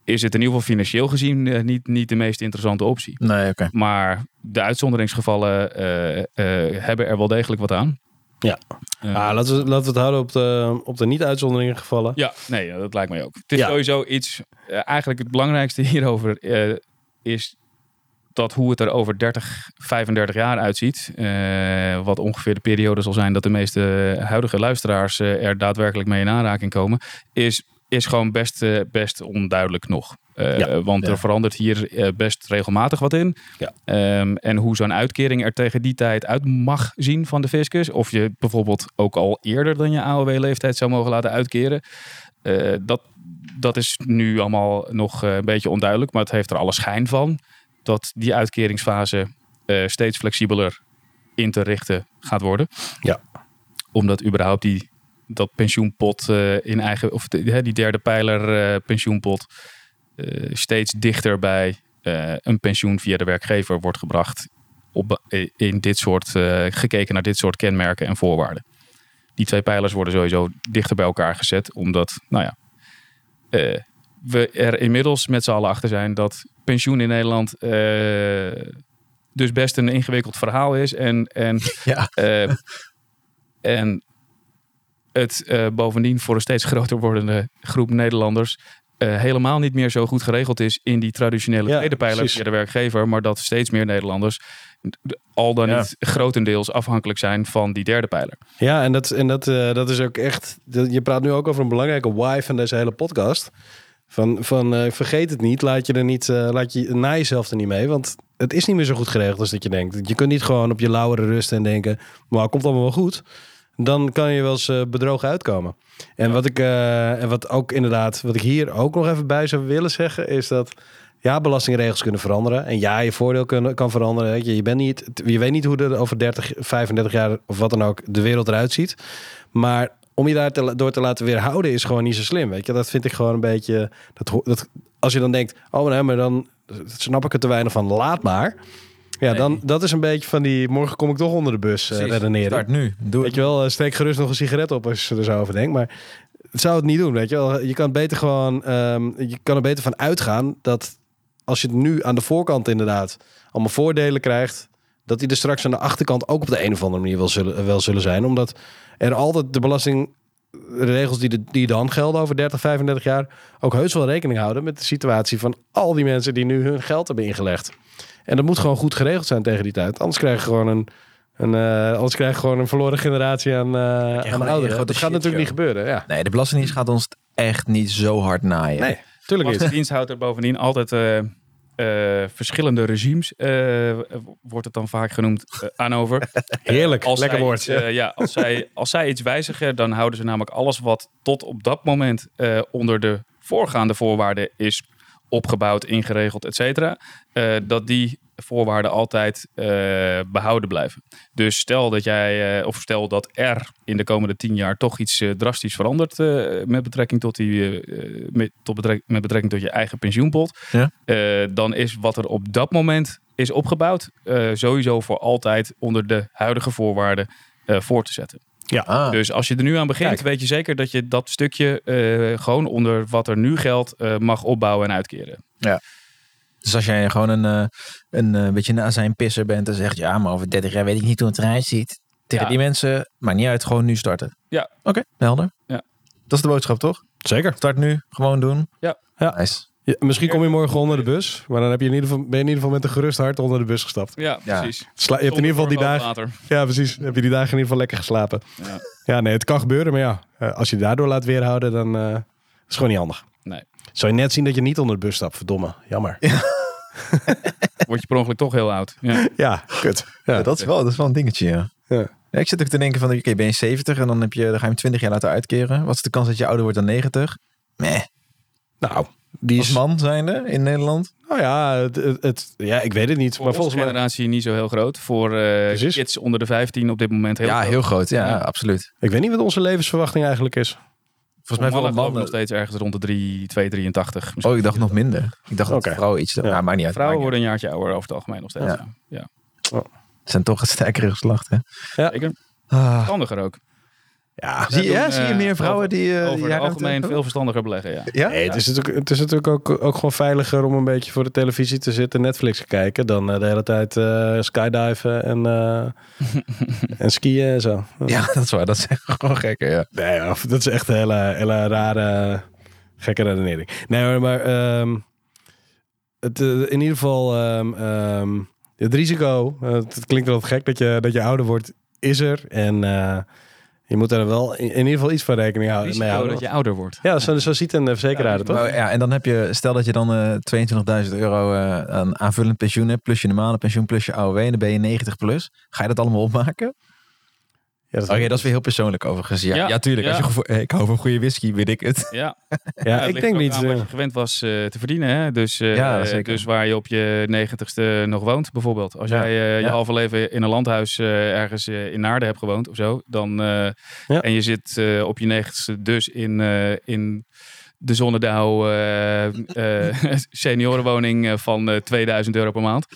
B: is het in ieder geval financieel gezien eh, niet, niet de meest interessante optie.
A: Nee, oké.
B: Maar de uitzonderingsgevallen eh, eh, hebben er wel degelijk wat aan.
C: Ja. Ah, laten, we, laten we het houden op de, op de niet-uitzonderingen gevallen.
B: ja, nee, dat lijkt mij ook. Het is
C: Ja.
B: sowieso iets, eigenlijk het belangrijkste hierover eh, is dat hoe het er over 30, 35 jaar uitziet. eh, wat ongeveer de periode zal zijn dat de meeste huidige luisteraars er daadwerkelijk mee in aanraking komen. Is, is gewoon best, eh, best onduidelijk nog. Eh,
C: Ja.
B: Want
C: Ja.
B: er verandert hier eh, best regelmatig wat in.
C: Ja.
B: Ehm, en hoe zo'n uitkering er tegen die tijd uit mag zien van de fiscus. Of je bijvoorbeeld ook al eerder dan je AOW-leeftijd zou mogen laten uitkeren. Dat, dat is nu allemaal nog een beetje onduidelijk. Maar het heeft er alle schijn van dat die uitkeringsfase steeds flexibeler in te richten gaat worden.
C: Ja.
B: Omdat überhaupt die, dat pensioenpot eh, in eigen, of de- die derde pijler eh, pensioenpot eh, steeds dichter bij een pensioen via de werkgever wordt gebracht. Op, in dit soort, gekeken naar dit soort kenmerken en voorwaarden. Die twee pijlers worden sowieso dichter bij elkaar gezet, omdat, nou ja, we er inmiddels met z'n allen achter zijn dat pensioen in Nederland dus best een ingewikkeld verhaal is. En, en,
A: Ja.
B: en het eh, bovendien voor een steeds groter wordende groep Nederlanders eh, helemaal niet meer zo goed geregeld is in die traditionele
C: Ja,
B: tweede pijler via de werkgever, maar dat steeds meer Nederlanders al dan
A: Ja.
B: niet grotendeels afhankelijk zijn van die derde pijler.
C: Ja, en dat, en dat, eh, dat is ook echt. dat- Je praat nu ook over een belangrijke why van deze hele podcast. Van, van vergeet het niet, laat je er niet, laat je na jezelf er niet mee. Want het is niet meer zo goed geregeld als dat je denkt. Je kunt niet gewoon op je lauwere rusten en denken, maar komt allemaal wel goed. Dan kan je wel eens eh, bedrogen uitkomen. En wat ik eh, en wat ook inderdaad, wat ik hier ook nog even bij zou willen zeggen, is dat ja, belastingregels kunnen veranderen. En ja, je voordeel kunnen, kan veranderen. Weet je, je, bent niet, je weet niet hoe er over 30, 35 jaar of wat dan ook de wereld eruit ziet. Maar om je daar te, door te laten weerhouden is gewoon niet zo slim. Weet je, dat vind ik gewoon een beetje. Dat, als je dan denkt, oh nee, maar dan snap ik er te weinig van, laat maar. Ja,
A: Nee.
C: dan dat is een beetje van die morgen kom ik toch onder de bus eh,
A: Precies.
C: redeneren.
A: Start nu. Doe
C: Weet je wel, eh, steek gerust nog een sigaret op als je er zo over denkt. Maar het zou het niet doen, weet je wel. Je kan beter gewoon, ehm, je kan er beter van uitgaan dat als je het nu aan de voorkant inderdaad allemaal voordelen krijgt, dat die er straks aan de achterkant ook op de een of andere manier wel zullen, wel zullen zijn. Omdat er altijd de belastingregels die, de, die dan gelden over 30, 35 jaar ook heus wel rekening houden met de situatie van al die mensen die nu hun geld hebben ingelegd. En dat moet gewoon goed geregeld zijn tegen die tijd. Anders krijg je gewoon een, een, eh, anders krijg je gewoon een verloren generatie aan, eh aan ouderen. Dat gaat natuurlijk niet gebeuren. Ja.
A: Nee, de Belastingdienst gaat ons echt niet zo hard naaien.
C: Nee, tuurlijk niet.
B: Belastingdienst houdt er bovendien altijd eh, eh, verschillende regimes, eh, wordt het dan vaak genoemd, aan over.
C: Heerlijk,
B: Als
C: lekker woord.
B: iets, ja, als zij, als zij iets wijzigen, dan houden ze namelijk alles wat tot op dat moment eh, onder de voorgaande voorwaarden is opgebouwd, ingeregeld, et cetera. eh, dat die voorwaarden altijd eh, behouden blijven. Dus stel dat jij, eh, of stel dat er in de komende tien jaar toch iets drastisch verandert met betrekking tot die, met, tot betrek- met betrekking tot je eigen pensioenpot,
A: Ja.
B: dan is wat er op dat moment is opgebouwd sowieso voor altijd onder de huidige voorwaarden voor te zetten.
A: Ah,
B: Dus als je er nu aan begint,
C: Kijk.
B: weet je zeker dat je dat stukje eh, gewoon onder wat er nu geldt eh, mag opbouwen en uitkeren.
A: Dus als jij gewoon een, eh, een eh, beetje een azijnpisser bent en zegt, ja, maar over 30 jaar weet ik niet hoe het eruit ziet. Tegen
B: Ja.
A: die mensen, maakt niet uit, gewoon nu starten.
B: Ja.
A: Oké, helder.
B: Ja.
A: Dat is de boodschap, toch?
C: Zeker.
A: Start nu, gewoon doen.
B: Ja.
C: Ja.
A: Nice.
C: Ja, misschien kom je morgen onder de bus, maar dan heb je in ieder geval, ben je in ieder geval met een gerust hart onder de bus gestapt.
B: Ja,
A: Ja.
B: precies.
C: Sla- je hebt in ieder geval die dagen.
B: Later.
C: Ja, precies. Heb je die dagen in ieder geval lekker geslapen.
B: Ja.
C: Ja, nee, het kan gebeuren, maar ja, eh, als je je daardoor laat weerhouden, dan eh, is het gewoon niet handig.
B: Nee.
C: Zou je net zien dat je niet onder de bus stapt? Verdomme, jammer.
B: Word je per ongeluk toch heel oud. Ja.
C: Ja, kut. Ja.
A: dat, is wel, dat is wel een dingetje, ja.
C: Ja.
A: Ja, ik zit ook te denken van, oké, ben je 70 en dan, heb je, dan ga je hem 20 jaar laten uitkeren. Wat is de kans dat je ouder wordt dan 90? Meh.
C: Nou, die
A: Als
C: is...
A: man zijnde in Nederland?
C: Nou ja, het, het, het- ja, ik weet het niet.
B: Voor
C: maar volgens mij...
B: generatie niet zo heel groot. Voor eh,
C: Precies.
B: kids onder de 15 op dit moment heel
A: ja,
B: groot.
A: heel groot. Ja,
B: Ja.
A: absoluut.
C: Ik weet niet wat onze levensverwachting eigenlijk is.
A: Volgens mij
B: Voor
A: vallen
B: mannen nog steeds ergens rond de 3, 2, 83. Misschien.
A: Oh, ik dacht nog minder. Ik dacht dat
C: Oké.
A: vrouwen iets... Ja,
C: Ja.
A: maakt niet uit.
B: Vrouwen worden een jaartje ouder over het algemeen nog steeds.
A: Ja.
B: Ja. Ja.
A: Ze zijn toch het sterkere geslacht, hè?
B: Zeker.
A: Ah.
B: Verstandiger ook.
C: Ja,
A: Zie, je,
B: doen,
A: ja, zie je
B: eh,
A: meer vrouwen
B: over-
A: die... eh,
B: over het algemeen veel verstandiger beleggen, ja.
A: Ja?
C: Nee, het is natuurlijk, het is natuurlijk ook, ook gewoon veiliger om een beetje voor de televisie te zitten, Netflix te kijken, dan eh, de hele tijd eh, skydiven en, eh, en skiën en zo.
A: Ja, dat is waar. Dat is echt gewoon gekker, ja.
C: Nee, ja, dat is echt een hele, hele rare, gekke redenering. Nee, maar, maar ehm, het, in ieder geval ehm, ehm, het risico, het klinkt wel gek dat je, dat je ouder wordt, is er. En eh, je moet er wel in, in ieder geval iets van rekening houden. mee
B: Risico
C: houden.
B: dat je ouder wordt.
C: Ja, zo, zo ziet een verzekeraar het, toch?
A: Maar ja, en dan heb je, stel dat je dan eh 22.000 euro eh, aan aanvullend pensioen hebt, plus je normale pensioen, plus je AOW, en dan ben je 90 plus. Ga je dat allemaal opmaken?
C: Ja, dat,
A: Oké, dat is weer heel persoonlijk overigens. Ja, ja,
B: Ja,
A: tuurlijk. Als je eh, ik hou van goede whisky, weet ik het.
B: Ja,
C: ja,
B: het
C: ik
B: ligt
C: denk
B: ook
C: niet.
B: aan wat
C: eh,
B: je gewend was eh, te verdienen. Hè? Dus,
A: Ja, zeker.
B: dus waar je op je negentigste nog woont, bijvoorbeeld. Als
A: Ja.
B: jij eh, je halve leven in een landhuis eh, ergens in Naarden hebt gewoond of zo. Dan, eh,
C: Ja.
B: En je zit eh, op je negentigste dus in, eh, in de Zonnedouw eh, eh, seniorenwoning van eh, 2000 euro per maand.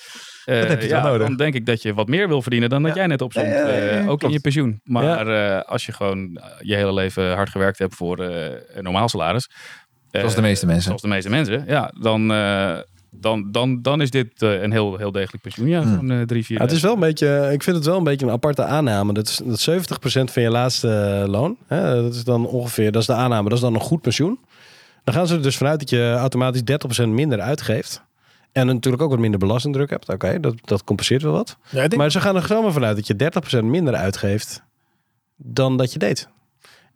B: Eh,
A: Dat heb je
B: ja,
A: toch nodig?
B: Dan denk ik dat je wat meer wil verdienen dan dat jij net opzond.
A: Ja, ja, ja, ja,
B: eh, ook in je pensioen. Maar eh, als je gewoon je hele leven hard gewerkt hebt voor eh, een normaal salaris.
A: Zoals de meeste mensen.
B: Zoals de meeste mensen. Ja, dan, eh, dan, dan, dan is dit een heel, heel degelijk pensioen. Ja,
A: Hmm.
B: zo'n drie, vier.
C: Ja, het is wel een beetje, ik vind het wel een beetje een aparte aanname. Dat is dat 70% van je laatste loon. Hè, dat is dan ongeveer, dat is de aanname, dat is dan een goed pensioen. Dan gaan ze er dus vanuit dat je automatisch 30% minder uitgeeft. En natuurlijk ook wat minder belastingdruk hebt. Oké, dat, dat compenseert wel wat.
A: Ja, ik denk-
C: Maar ze gaan er zomaar vanuit dat je 30% minder uitgeeft dan dat je deed.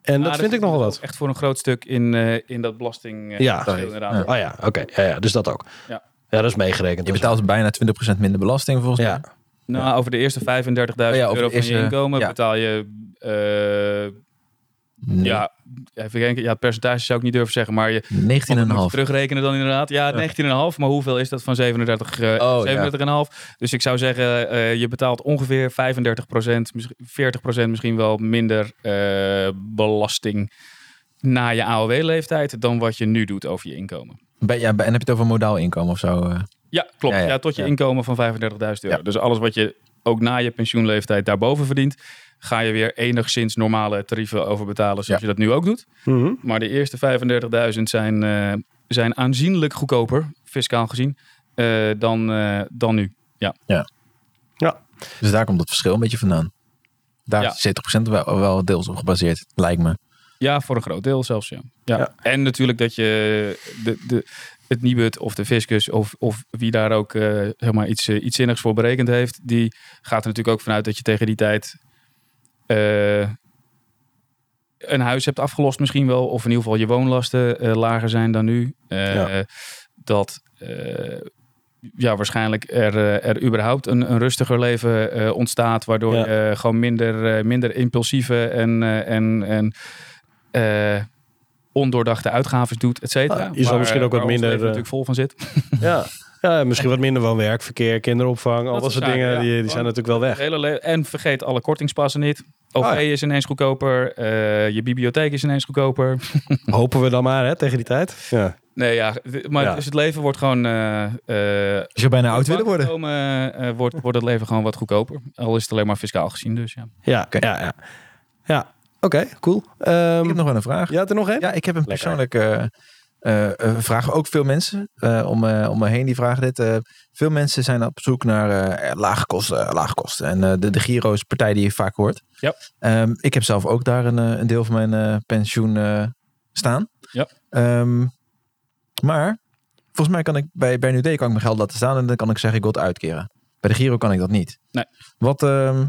C: En dat
B: Ja,
C: vind ik nogal wat.
B: Echt voor een groot stuk in, eh, in dat belasting. eh,
C: Ja.
B: inderdaad.
A: Ja.
C: Oh ja, oké. Ja, ja, dus dat ook.
B: Ja.
C: Ja, dat is meegerekend.
A: je
C: is-
A: betaalt bijna 20% minder belasting volgens mij.
C: ja.
B: Nou, over de eerste 35.000
A: Oh ja, over
B: euro van je inkomen
A: ja.
B: betaal je.
A: Nee,
B: Ja, even kijken. Ja, het percentage zou ik niet durven zeggen, maar je
A: 19,5.
B: moet je terugrekenen dan inderdaad. Ja, 19,5. Maar hoeveel is dat van 37, eh
A: Oh,
B: 37,5? Dus ik zou zeggen, eh, je betaalt ongeveer 35% 40% misschien wel minder eh, belasting na je AOW-leeftijd dan wat je nu doet over je inkomen.
A: Bij- ja, en heb je het over modaal inkomen of zo? eh?
B: Ja, klopt.
A: Ja,
B: Ja,
A: ja.
B: tot je inkomen van 35.000 euro. Dus alles wat je ook na je pensioenleeftijd daarboven verdient, ga je weer enigszins normale tarieven over betalen, zoals
A: Ja.
B: je dat nu ook doet.
C: Mhm.
B: Maar de eerste 35.000 zijn, eh, zijn aanzienlijk goedkoper, fiscaal gezien, eh, dan, eh, dan nu.
A: Dus daar komt het verschil een beetje vandaan. Daar
B: Ja.
A: is 70% wel, wel deels op gebaseerd, lijkt me.
B: Ja, voor een groot deel zelfs, ja. ja.
C: Ja.
B: En natuurlijk dat je de, de, het Nibud of de fiscus of, of wie daar ook eh, zeg maar iets, iets zinnigs voor berekend heeft, die gaat er natuurlijk ook vanuit dat je tegen die tijd een huis hebt afgelost misschien wel, of in ieder geval je woonlasten eh, lager zijn dan nu. Eh,
C: Ja.
B: Dat eh, ja, waarschijnlijk er, eh, er überhaupt een, een rustiger leven eh, ontstaat, waardoor
C: Ja.
B: je eh, gewoon minder, eh, minder impulsieve en, eh, en, en eh, ondoordachte uitgaven doet, et cetera.
C: Ah, je zal misschien ook wat minder, eh,
B: natuurlijk vol van zit.
C: Ja. ja, misschien wat minder woonwerk, verkeer, kinderopvang. Al
B: Dat
C: soort dingen,
B: ja.
C: die, die zijn natuurlijk wel weg.
B: Hele le- en vergeet alle kortingspassen niet. OV
C: Ah, ja.
B: is ineens goedkoper. eh, je bibliotheek is ineens goedkoper.
C: Hopen we dan maar, hè, tegen die tijd. Ja.
B: nee, ja, maar
C: Ja.
B: Dus het leven wordt gewoon... eh eh,
A: Als je bijna oud willen worden.
B: Komen, wordt, wordt het leven gewoon wat goedkoper. Al is het alleen maar fiscaal gezien, dus ja.
C: Ja,
A: Oké.
C: ja, ja. Ja, oké, cool. Ehm,
A: Ik heb nog wel een vraag.
C: Ja, er nog één?
A: Ja, ik heb een persoonlijke vragen ook veel mensen eh, om, eh, om me heen die vragen dit. Eh, veel mensen zijn op zoek naar eh, lage kosten, lage kosten. En eh, de, de Giro is een partij die je vaak hoort.
B: Ja.
A: Ehm, ik heb zelf ook daar een, eh, een deel van mijn eh, pensioen eh, staan.
B: Ja.
A: Ehm, maar volgens mij kan ik bij, bij NUD kan ik mijn geld laten staan en dan kan ik zeggen ik wil het uitkeren. Bij de Giro kan ik dat niet.
B: Nee.
A: Wat, ehm,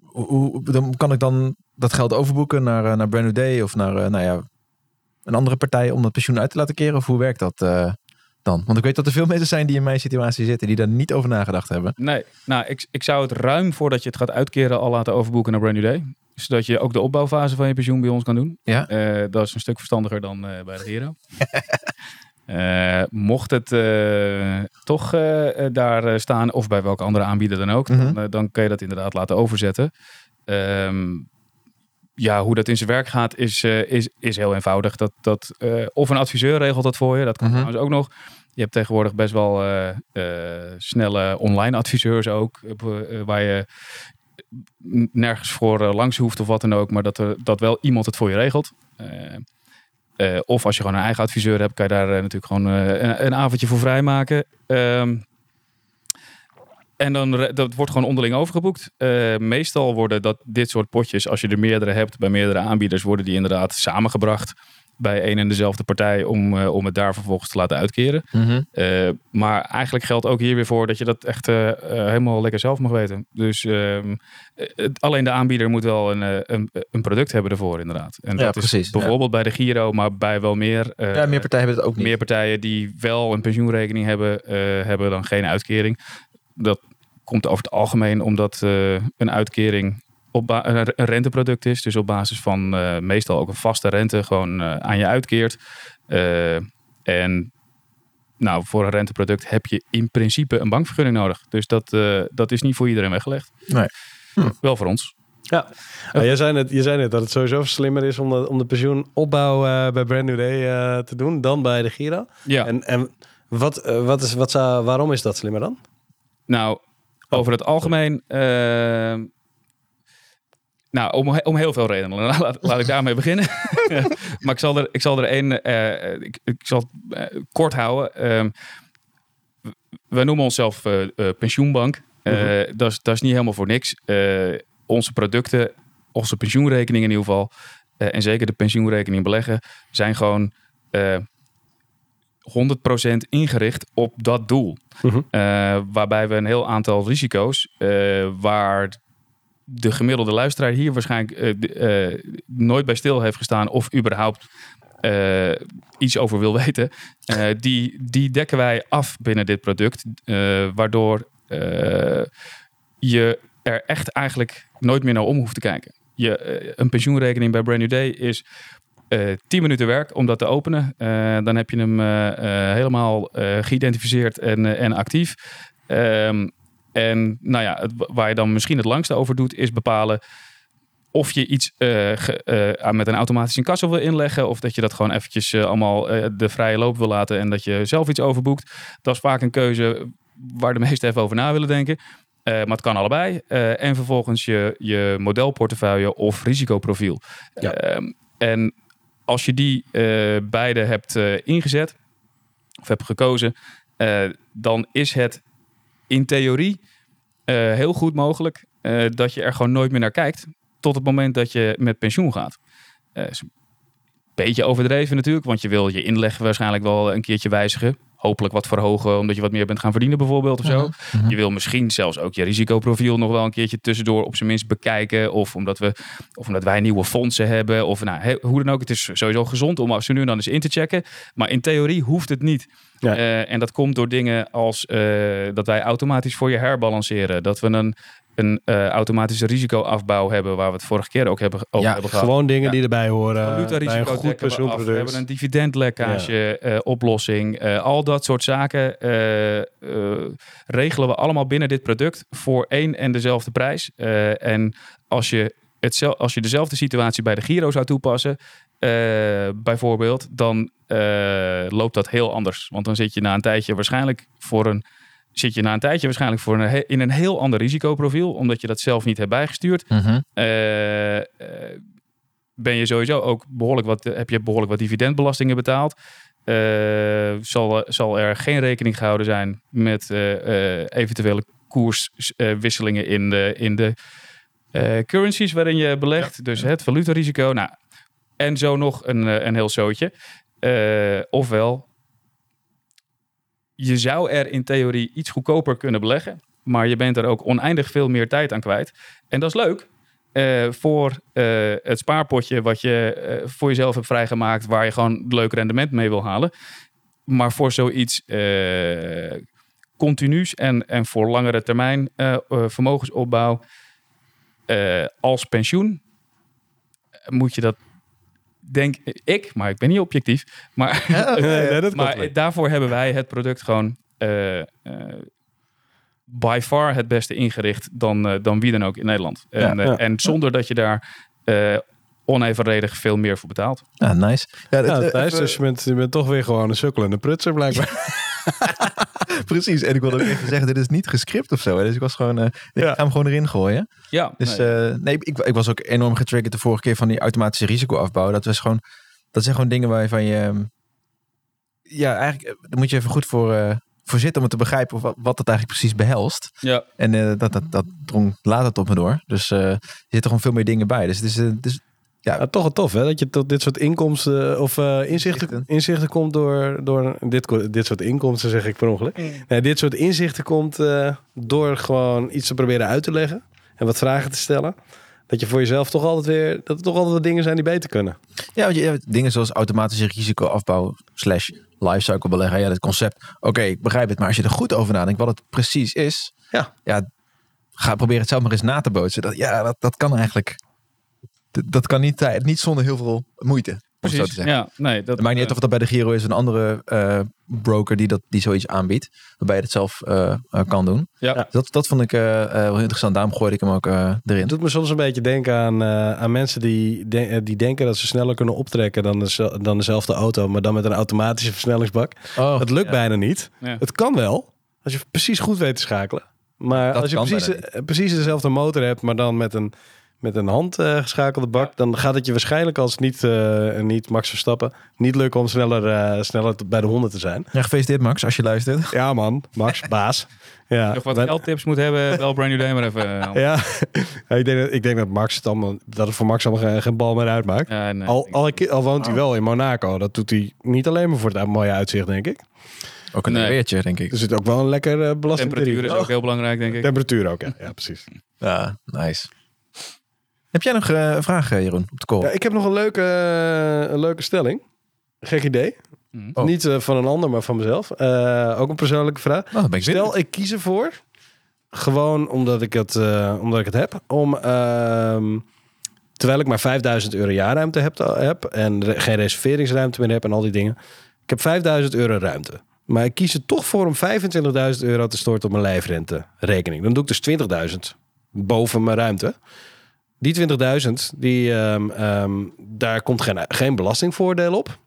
A: hoe, hoe- dan kan ik dan dat geld overboeken naar, eh, naar Brand New Day of naar eh, nou ja, een andere partij om dat pensioen uit te laten keren? Of hoe werkt dat eh, dan? Want ik weet dat er veel mensen zijn die in mijn situatie zitten, die daar niet over nagedacht hebben.
B: Nee, nou, ik, ik zou het ruim voordat je het gaat uitkeren al laten overboeken naar Brand New Day. Zodat je ook de opbouwfase van je pensioen bij ons kan doen.
A: Ja.
B: Eh, dat is een stuk verstandiger dan eh, bij de. Eh, mocht het toch daar staan, of bij welke andere aanbieder dan ook,
A: Mhm.
B: dan, dan kun je dat inderdaad laten overzetten. Ehm, ja, hoe dat in zijn werk gaat is, eh, is, is heel eenvoudig. Dat, dat, eh, of een adviseur regelt dat voor je, dat kan
A: Mhm.
B: trouwens ook nog. Je hebt tegenwoordig best wel eh, snelle online adviseurs ook, waar je nergens voor langs hoeft of wat dan ook, maar dat, er, dat wel iemand het voor je regelt. Of als je gewoon een eigen adviseur hebt, kan je daar natuurlijk gewoon een, een avondje voor vrijmaken. Ehm en dan dat wordt gewoon onderling overgeboekt. Eh, meestal worden dat dit soort potjes, als je er meerdere hebt bij meerdere aanbieders, worden die inderdaad samengebracht bij een en dezelfde partij om, eh, om het daar vervolgens te laten uitkeren. Eh, maar eigenlijk geldt ook hier weer voor dat je dat echt helemaal lekker zelf mag weten. Dus ehm, eh, het- alleen de aanbieder moet wel een, een, een product hebben ervoor, inderdaad. En
A: Ja,
B: dat is
A: precies, ja.
B: bijvoorbeeld bij de Giro, maar bij wel meer.
A: Ja, meer partijen hebben het ook niet.
B: meer partijen die wel een pensioenrekening hebben, hebben dan geen uitkering. Dat komt over het algemeen omdat eh, een uitkering op een renteproduct is. Dus op basis van eh, meestal ook een vaste rente gewoon eh, aan je uitkeert. Eh, en nou, voor een renteproduct heb je in principe een bankvergunning nodig. Dus dat, eh, dat is niet voor iedereen weggelegd.
A: Nee. Hm.
B: Wel voor ons.
C: Ja, Nou, jij, zei net, je zei net dat het sowieso slimmer is om de, om de pensioenopbouw bij Brand New Day eh, te doen dan bij de Giro.
B: Ja.
C: En, en wat, wat is, wat zou, waarom is dat slimmer dan?
B: Nou, over het algemeen. eh, nou, om, om heel veel redenen. Laat, laat ik daarmee beginnen. maar ik zal er, ik zal er één. eh, ik, ik zal het eh, kort houden. Ehm, we noemen onszelf eh, eh, pensioenbank. Eh,
C: Mhm.
B: dat, is, dat is niet helemaal voor niks. Eh, onze producten, onze pensioenrekening in ieder geval. eh, en zeker de pensioenrekening beleggen, zijn gewoon. Eh 100% ingericht op dat doel.
C: Mhm.
B: Eh, waarbij we een heel aantal risico's, eh, waar de gemiddelde luisteraar hier waarschijnlijk eh, nooit bij stil heeft gestaan of überhaupt iets over wil weten, die, die dekken wij af binnen dit product. waardoor je er echt eigenlijk nooit meer naar om hoeft te kijken. Je, een pensioenrekening bij Brand New Day is 10 minuten werk om dat te openen. Eh, dan heb je hem eh, eh, helemaal eh, geïdentificeerd en, eh, en actief. Ehm, en nou ja, het, waar je dan misschien het langste over doet, is bepalen of je iets eh, ge- eh, met een automatische incasso wil inleggen. Of dat je dat gewoon eventjes eh, allemaal eh, de vrije loop wil laten en dat je zelf iets overboekt. Dat is vaak een keuze waar de meesten even over na willen denken. Eh, maar het kan allebei. Eh, en vervolgens je, je modelportefeuille of risicoprofiel.
C: Ja.
B: Ehm, en als je die eh, beide hebt eh, ingezet of hebt gekozen, eh, dan is het in theorie heel goed mogelijk dat je er gewoon nooit meer naar kijkt tot het moment dat je met pensioen gaat. Een beetje overdreven natuurlijk, want je wil je inleg waarschijnlijk wel een keertje wijzigen. Hopelijk wat verhogen, omdat je wat meer bent gaan verdienen bijvoorbeeld of zo.
A: Mhm.
B: Je wil misschien zelfs ook je risicoprofiel nog wel een keertje tussendoor op zijn minst bekijken. Of omdat, we, of omdat wij nieuwe fondsen hebben. Of nou, he- hoe dan ook. Het is sowieso gezond om als nu en dan eens in te checken. Maar in theorie hoeft het niet.
C: Ja.
B: Eh, en dat komt door dingen als eh, dat wij automatisch voor je herbalanceren. Dat we een, een eh, automatische risicoafbouw hebben. Waar we het vorige keer ook hebben, over
A: Ja,
B: hebben gehad.
C: Gewoon dingen
B: Ja.
C: die erbij horen bij een goed
B: we hebben een dividendlekkage eh, oplossing. eh, al dat soort zaken regelen we allemaal binnen dit product voor één en dezelfde prijs. En als je, hetzel- als je dezelfde situatie bij de Giro zou toepassen, bijvoorbeeld, dan loopt dat heel anders. Want dan zit je na een tijdje waarschijnlijk voor een zit je na een tijdje waarschijnlijk voor een, in een heel ander risicoprofiel, omdat je dat zelf niet hebt bijgestuurd.
A: Mhm.
B: Eh, eh, ben je sowieso ook behoorlijk wat, heb je behoorlijk wat dividendbelastingen betaald. Eh, zal, zal er geen rekening gehouden zijn met eventuele koerswisselingen in de, in de currencies waarin je belegt. Dus het valutarisico. Nou, en zo nog een, een heel zootje. Ofwel, je zou er in theorie iets goedkoper kunnen beleggen. Maar je bent er ook oneindig veel meer tijd aan kwijt. En dat is leuk. eh, voor eh, het spaarpotje wat je eh, voor jezelf hebt vrijgemaakt, waar je gewoon leuk rendement mee wil halen. Maar voor zoiets continuus en, en voor langere termijn vermogensopbouw als pensioen, moet je dat, denk ik, maar ik ben niet objectief, maar,
C: nee, nee, dat
B: maar daarvoor hebben wij het product gewoon eh, eh, by far het beste ingericht dan, eh, dan wie dan ook in Nederland. En,
C: ja.
B: en zonder dat je daar eh, onevenredig veel meer voor betaalt.
A: Ja, nice. Ja,
C: dus je bent, je bent toch weer gewoon een sukkel en een prutser blijkbaar.
A: Precies. En ik wilde ook even zeggen, dit is niet gescript of zo. hè. Dus ik was gewoon, eh, ik ga hem gewoon erin gooien.
B: Ja,
A: Dus
B: nee.
A: nee, nee ik, ik was ook enorm getriggerd de vorige keer van die automatische risicoafbouw. Dat was gewoon, dat zijn gewoon dingen waarvan je, ehm, ja, eigenlijk, eh, daar moet je even goed voor, eh, voor zitten om het te begrijpen wat, wat het eigenlijk precies behelst.
B: ja.
A: En eh, dat, dat, dat drong later tot me door. Dus eh, er zitten gewoon veel meer dingen bij. Dus het is, eh, het is
C: Ja, toch wel tof hè, dat je tot dit soort inkomsten of eh, inzichten,
A: Inzichten.
C: komt door, door dit, dit soort inkomsten, zeg ik per ongeluk. Nee, dit soort inzichten komt eh, door gewoon iets te proberen uit te leggen en wat vragen te stellen. Dat je voor jezelf toch altijd weer, dat er toch altijd wat dingen zijn die beter kunnen.
A: Ja, want je hebt dingen zoals automatische risicoafbouw slash lifecycle beleggen. Ja, dat concept. Oké, ik begrijp het. Maar als je er goed over nadenkt wat het precies is.
C: Ja.
A: Ja, ga proberen het zelf maar eens na te bootsen. Dat, ja, dat, dat kan eigenlijk. Dat, dat kan niet, niet zonder heel veel moeite.
B: Precies.
A: zeggen.
B: Ja, nee, dat
A: Het maakt niet uit of dat bij de Giro is een andere eh, broker die, dat, die zoiets aanbiedt. Waarbij je het zelf eh, eh, kan doen.
B: Ja.
A: Dat, dat vond ik eh, eh, wel interessant. Daarom gooide ik hem ook eh, erin.
C: Het doet me soms een beetje denken aan, eh, aan mensen die, de- die denken dat ze sneller kunnen optrekken dan, de, dan dezelfde auto, maar dan met een automatische versnellingsbak.
A: Oh,
C: Het lukt
A: ja.
C: bijna niet.
B: Ja.
C: Het kan wel, als je precies goed weet te schakelen. Maar
A: Dat
C: als je precies, precies dezelfde motor hebt, maar dan met een, met een hand eh, geschakelde bak, dan gaat het je waarschijnlijk als niet, eh, niet Max Verstappen niet lukken om sneller, eh, sneller bij de 100 te zijn.
A: Ja, gefeliciteerd Max, als je luistert.
C: Ja man, Max, baas. Ja,
B: nog wat geldtips moet hebben, wel Brand New Day maar even.
C: Ja, ik denk, dat, ik denk dat, Max het allemaal, dat het voor Max allemaal geen, geen bal meer uitmaakt.
B: Nee,
C: Al,
B: ik-
C: al, al woont hij wel in Monaco, dat doet hij niet alleen maar voor het mooie uitzicht, denk ik.
A: Ook een
B: Nee.
A: weertje, denk ik.
C: Er zit ook wel een lekker uh, belasting
B: temperatuur is ook heel belangrijk, denk ik.
C: Temperatuur ook, ja. ja precies.
A: Ja, nice. Heb jij nog eh, een vraag, eh, Jeroen, op de call?
C: Ja, ik heb nog een leuke, eh, een leuke stelling. Gek idee.
B: Mhm.
A: Oh.
C: Niet eh, van een ander, maar van mezelf. Eh, ook een persoonlijke vraag.
A: Oh, ik.
C: Stel, ik kies ervoor, gewoon omdat ik het, eh, omdat ik het heb, om ehm, terwijl ik maar 5000 euro jaarruimte heb, heb en re- geen reserveringsruimte meer heb en al die dingen. Ik heb 5000 euro ruimte. Maar ik kies er toch voor om 25.000 euro te storten op mijn lijfrenterekening. Dan doe ik dus 20.000 boven mijn ruimte. Die 20.000, die, ehm, ehm, daar komt geen, geen belastingvoordeel op.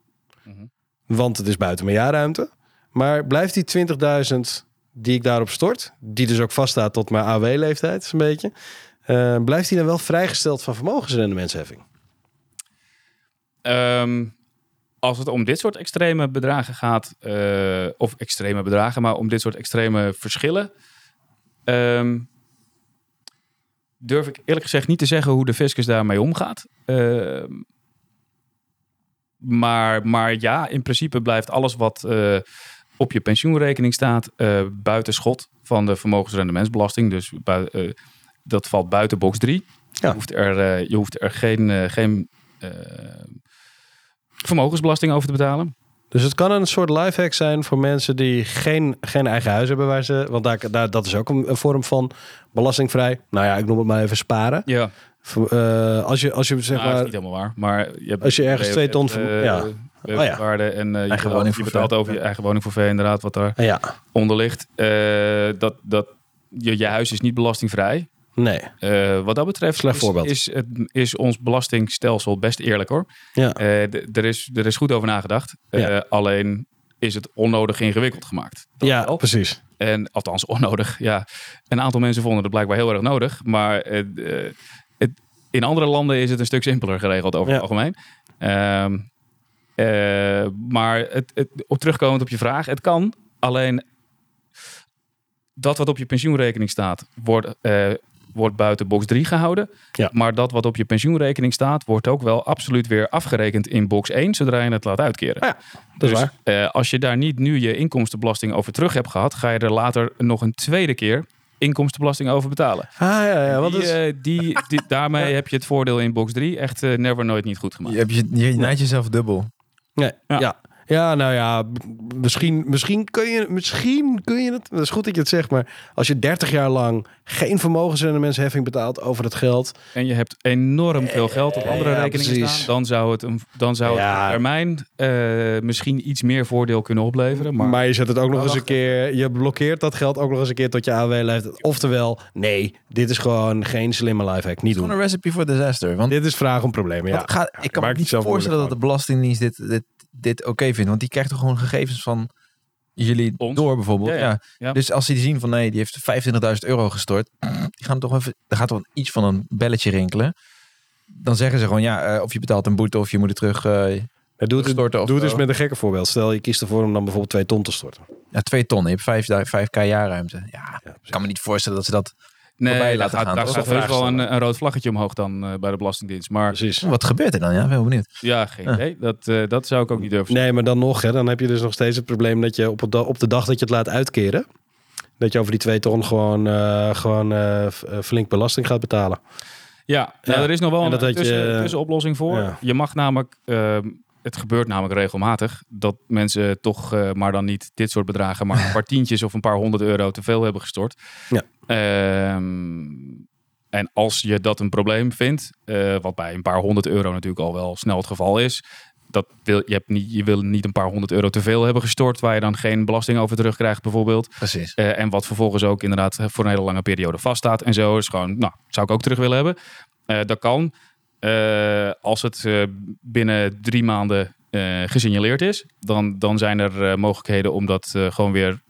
B: Mhm.
C: Want het is buiten mijn jaarruimte. Maar blijft die 20.000 die ik daarop stort, die dus ook vaststaat tot mijn AW-leeftijd, is een beetje, eh, blijft die dan wel vrijgesteld van vermogensrendementsheffing?
B: Ehm, als het om dit soort extreme bedragen gaat, eh, of extreme bedragen, maar om dit soort extreme verschillen, durf ik eerlijk gezegd niet te zeggen hoe de fiscus daarmee omgaat. Ehm, maar, maar ja, in principe blijft alles wat eh, op je pensioenrekening staat eh, buiten schot van de vermogensrendementsbelasting. Dus eh, dat valt buiten box 3.
C: Ja.
B: Je, hoeft er, je hoeft er geen, geen vermogensbelasting over te betalen.
C: Dus het kan een soort lifehack zijn voor mensen die geen, geen eigen huis hebben waar ze. Want daar, daar, dat is ook een, een vorm van belastingvrij. Nou ja, ik noem het maar even sparen.
B: Ja,
C: Voor, eh, als je, als je zeg
B: nou, dat is
C: maar.
B: niet helemaal waar. Maar je hebt
C: Als je ergens twee ton
B: eh,
C: ja.
B: eh,
C: Oh ja.
B: waarde en eh, je,
A: Eigen
B: betaalt, je betaalt over je eigen woningforfait inderdaad wat daar
C: Ja,
B: onder ligt. Eh, dat, dat, je, je huis is niet belastingvrij.
C: Nee.
B: Eh, wat dat betreft
C: Slecht
B: is,
C: voorbeeld.
B: is, het, is ons belastingstelsel best eerlijk hoor.
C: Ja.
B: Eh, er, is, er is goed over nagedacht. Eh,
C: Ja.
B: alleen is het onnodig ingewikkeld gemaakt. Dat
C: Ja,
B: wel.
C: precies.
B: En althans onnodig. Ja, een aantal mensen vonden het blijkbaar heel erg nodig. Maar het, in andere landen is het een stuk simpeler geregeld over
C: Ja.
B: het algemeen. Ehm, eh, maar het, het, op terugkomend op je vraag, het kan. Alleen dat wat op je pensioenrekening staat, wordt, wordt buiten box 3 gehouden.
C: Ja.
B: Maar dat wat op je pensioenrekening staat, wordt ook wel absoluut weer afgerekend in box 1 zodra je het laat uitkeren.
C: Ah ja, dat is
B: Dus,
C: waar.
B: eh, als je daar niet nu je inkomstenbelasting over terug hebt gehad, ga je er later nog een tweede keer inkomstenbelasting over betalen.
C: Ah, ja, ja. Wat
B: die,
C: is...
B: eh, die, die- daarmee heb je het voordeel in box 3 echt eh, never nooit niet goed gemaakt.
A: Je, hebt je, je naait jezelf dubbel.
C: Nee, ja.
B: Ja.
C: Ja. nou ja, misschien, misschien, kun je, misschien kun je het. Dat is goed dat je het zegt, maar als je 30 jaar lang geen vermogensrendementsheffing betaalt over het geld.
B: En je hebt enorm veel geld op andere
C: Ja,
B: rekeningen
C: precies.
B: staan, dan zou het, een, dan zou het op termijn eh, misschien iets meer voordeel kunnen opleveren. Maar,
C: Maar, je zet het ook nog eens een keer. Je blokkeert dat geld ook nog eens een keer tot je AW leeft. Oftewel, nee, dit is gewoon geen slimme lifehack. Niet
A: Gewoon
C: doen.
A: een recipe voor disaster. Want
C: Dit is vraag om problemen. Ja.
A: gaat, ik kan me niet
C: zelf
A: voorstellen dat de Belastingdienst dit, dit, dit oké vindt. Want die krijgt toch gewoon gegevens van jullie
B: Ons?
A: door bijvoorbeeld.
B: Ja,
A: Ja,
B: ja. Ja.
A: Dus als ze die zien van nee, die heeft 25.000 euro gestort. Die gaan toch even, er gaat toch iets van een belletje rinkelen. Dan zeggen ze gewoon ja, eh, of je betaalt een boete of je moet het terug. eh,
C: Ja, doe het,
A: Storten of
C: doe het eens met een gekke voorbeeld. Stel, je kiest ervoor om dan bijvoorbeeld twee ton te storten.
A: ja, twee ton. Je hebt vijf, vijf k jaarruimte. Ja,
C: Ja,
A: ik kan me niet voorstellen dat ze dat.
B: Nee, daar
A: laten
B: gaat,
A: gaan,
B: daar gaat heus wel een, een rood vlaggetje omhoog dan eh, bij de Belastingdienst. Maar
C: Precies.
A: Wat gebeurt er dan? Ja, ik ben wel benieuwd.
B: ja, geen
A: Ja.
B: idee. Dat, eh, dat zou ik ook niet durven
C: Nee, maar dan nog, hè, dan heb je dus nog steeds het probleem dat je op, het op de dag dat je het laat uitkeren, dat je over die twee ton gewoon, eh, gewoon flink belasting gaat betalen.
B: Ja, nou,
C: Ja.
B: er is nog wel
C: En
B: een
C: je-
B: tussen, tussenoplossing voor.
C: Ja.
B: Je mag namelijk, ehm, het gebeurt namelijk regelmatig, dat mensen toch, eh, maar dan niet dit soort bedragen, maar een paar tientjes of een paar honderd euro te veel hebben gestort.
C: Ja.
B: Ehm, en als je dat een probleem vindt, eh, wat bij een paar honderd euro natuurlijk al wel snel het geval is, dat wil, je, hebt niet, je wil niet een paar honderd euro te veel hebben gestort, waar je dan geen belasting over terugkrijgt bijvoorbeeld.
A: Precies.
B: Eh, en wat vervolgens ook inderdaad voor een hele lange periode vaststaat en zo. Is gewoon, nou, zou ik ook terug willen hebben. Dat kan. Eh, als het eh, binnen drie maanden eh, gesignaleerd is, dan, dan zijn er mogelijkheden om dat gewoon weer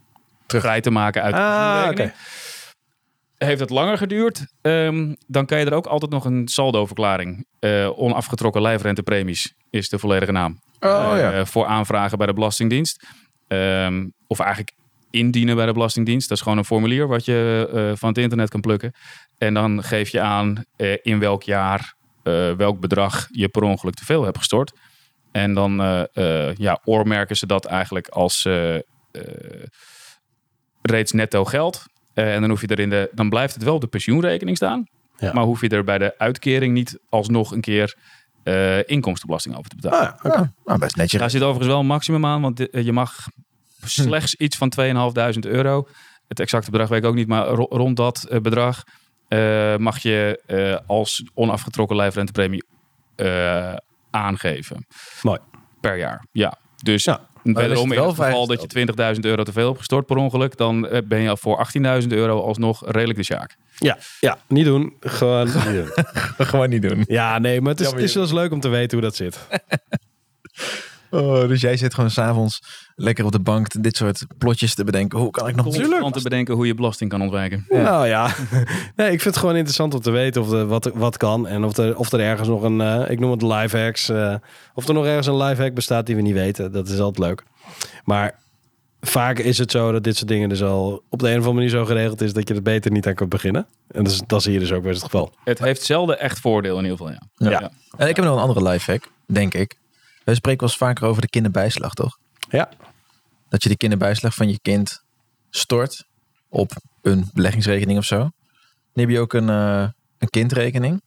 B: vrij te maken uit de
C: Ah.
B: Heeft het langer geduurd, ehm, dan kan je er ook altijd nog een saldoverklaring. onafgetrokken lijfrentepremies is de volledige naam.
A: Oh ja.
B: voor aanvragen bij de Belastingdienst. Ehm, of eigenlijk indienen bij de Belastingdienst. Dat is gewoon een formulier wat je van het internet kan plukken. En dan geef je aan in welk jaar, eh, welk bedrag je per ongeluk te veel hebt gestort. En dan eh, eh, ja, oormerken ze dat eigenlijk als eh, eh, reeds netto geld. Eh, en dan, hoef je er in de, dan blijft het wel op de pensioenrekening staan.
C: Ja.
B: Maar hoef je er bij de uitkering niet alsnog een keer eh, inkomstenbelasting over te betalen.
C: Ah, ja, oké.
A: Ja, nou, best netjes.
B: Daar zit overigens wel een maximum aan, want je mag slechts iets van 2.500 euro. Het exacte bedrag weet ik ook niet, maar ro- rond dat bedrag mag je eh, als onafgetrokken lijfrentepremie eh, aangeven.
C: Mooi.
B: Per jaar, ja. Dus
C: Ja,
B: wederom in
A: wel
B: het geval dat je 20.000 euro te veel hebt gestort per ongeluk, dan eh, ben je al voor 18.000 euro alsnog redelijk de sjaak.
C: Ja, ja, niet doen. Gewoon niet doen.
A: gewoon niet doen.
C: Ja, nee, maar het is,
A: Jammer,
C: het is wel eens leuk om te weten hoe dat zit.
A: Oh, dus jij zit gewoon s'avonds lekker op de bank dit soort plotjes te bedenken. Hoe kan ik nog
B: Om te bedenken hoe je belasting kan ontwijken.
C: Nou ja, nee, ik vind het gewoon interessant om te weten of er wat, wat kan. En of er, of er ergens nog een, eh, ik noem het live hacks, eh, of er nog ergens een live hack bestaat die we niet weten. Dat is altijd leuk. Maar vaak is het zo dat dit soort dingen dus al op de een of andere manier zo geregeld is dat je er beter niet aan kunt beginnen. En dat is, dat is hier dus ook weer het geval.
B: Het heeft zelden echt voordeel in ieder geval, ja.
A: Ja. En ik heb nog een andere lifehack, denk ik. We spreken wel eens vaker over de kinderbijslag, toch?
C: Ja,
A: Dat je de kinderbijslag van je kind stort op een beleggingsrekening of zo. Dan heb je ook een, eh, een kindrekening.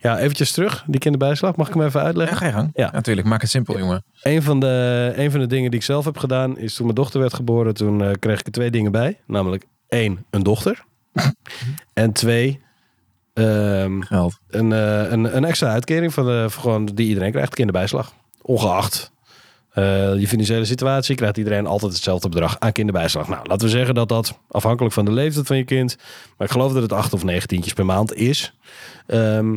C: ja eventjes terug, die kinderbijslag. Mag ik hem even
A: Ja,
C: uitleggen?
A: ga je gang.
C: Ja.
A: natuurlijk. Maak het simpel, jongen.
C: Een van, de, een van de dingen die ik zelf heb gedaan is toen mijn dochter werd geboren, toen eh, kreeg ik er twee dingen bij. Namelijk één, een dochter. en twee, ehm,
A: Geld.
C: een, eh, een, een extra uitkering van de, van gewoon die iedereen krijgt, kinderbijslag. Ongeacht eh, je financiële situatie krijgt iedereen altijd hetzelfde bedrag aan kinderbijslag. Nou, laten we zeggen dat dat afhankelijk van de leeftijd van je kind, maar ik geloof dat het acht of negen tientjes per maand is. Ehm,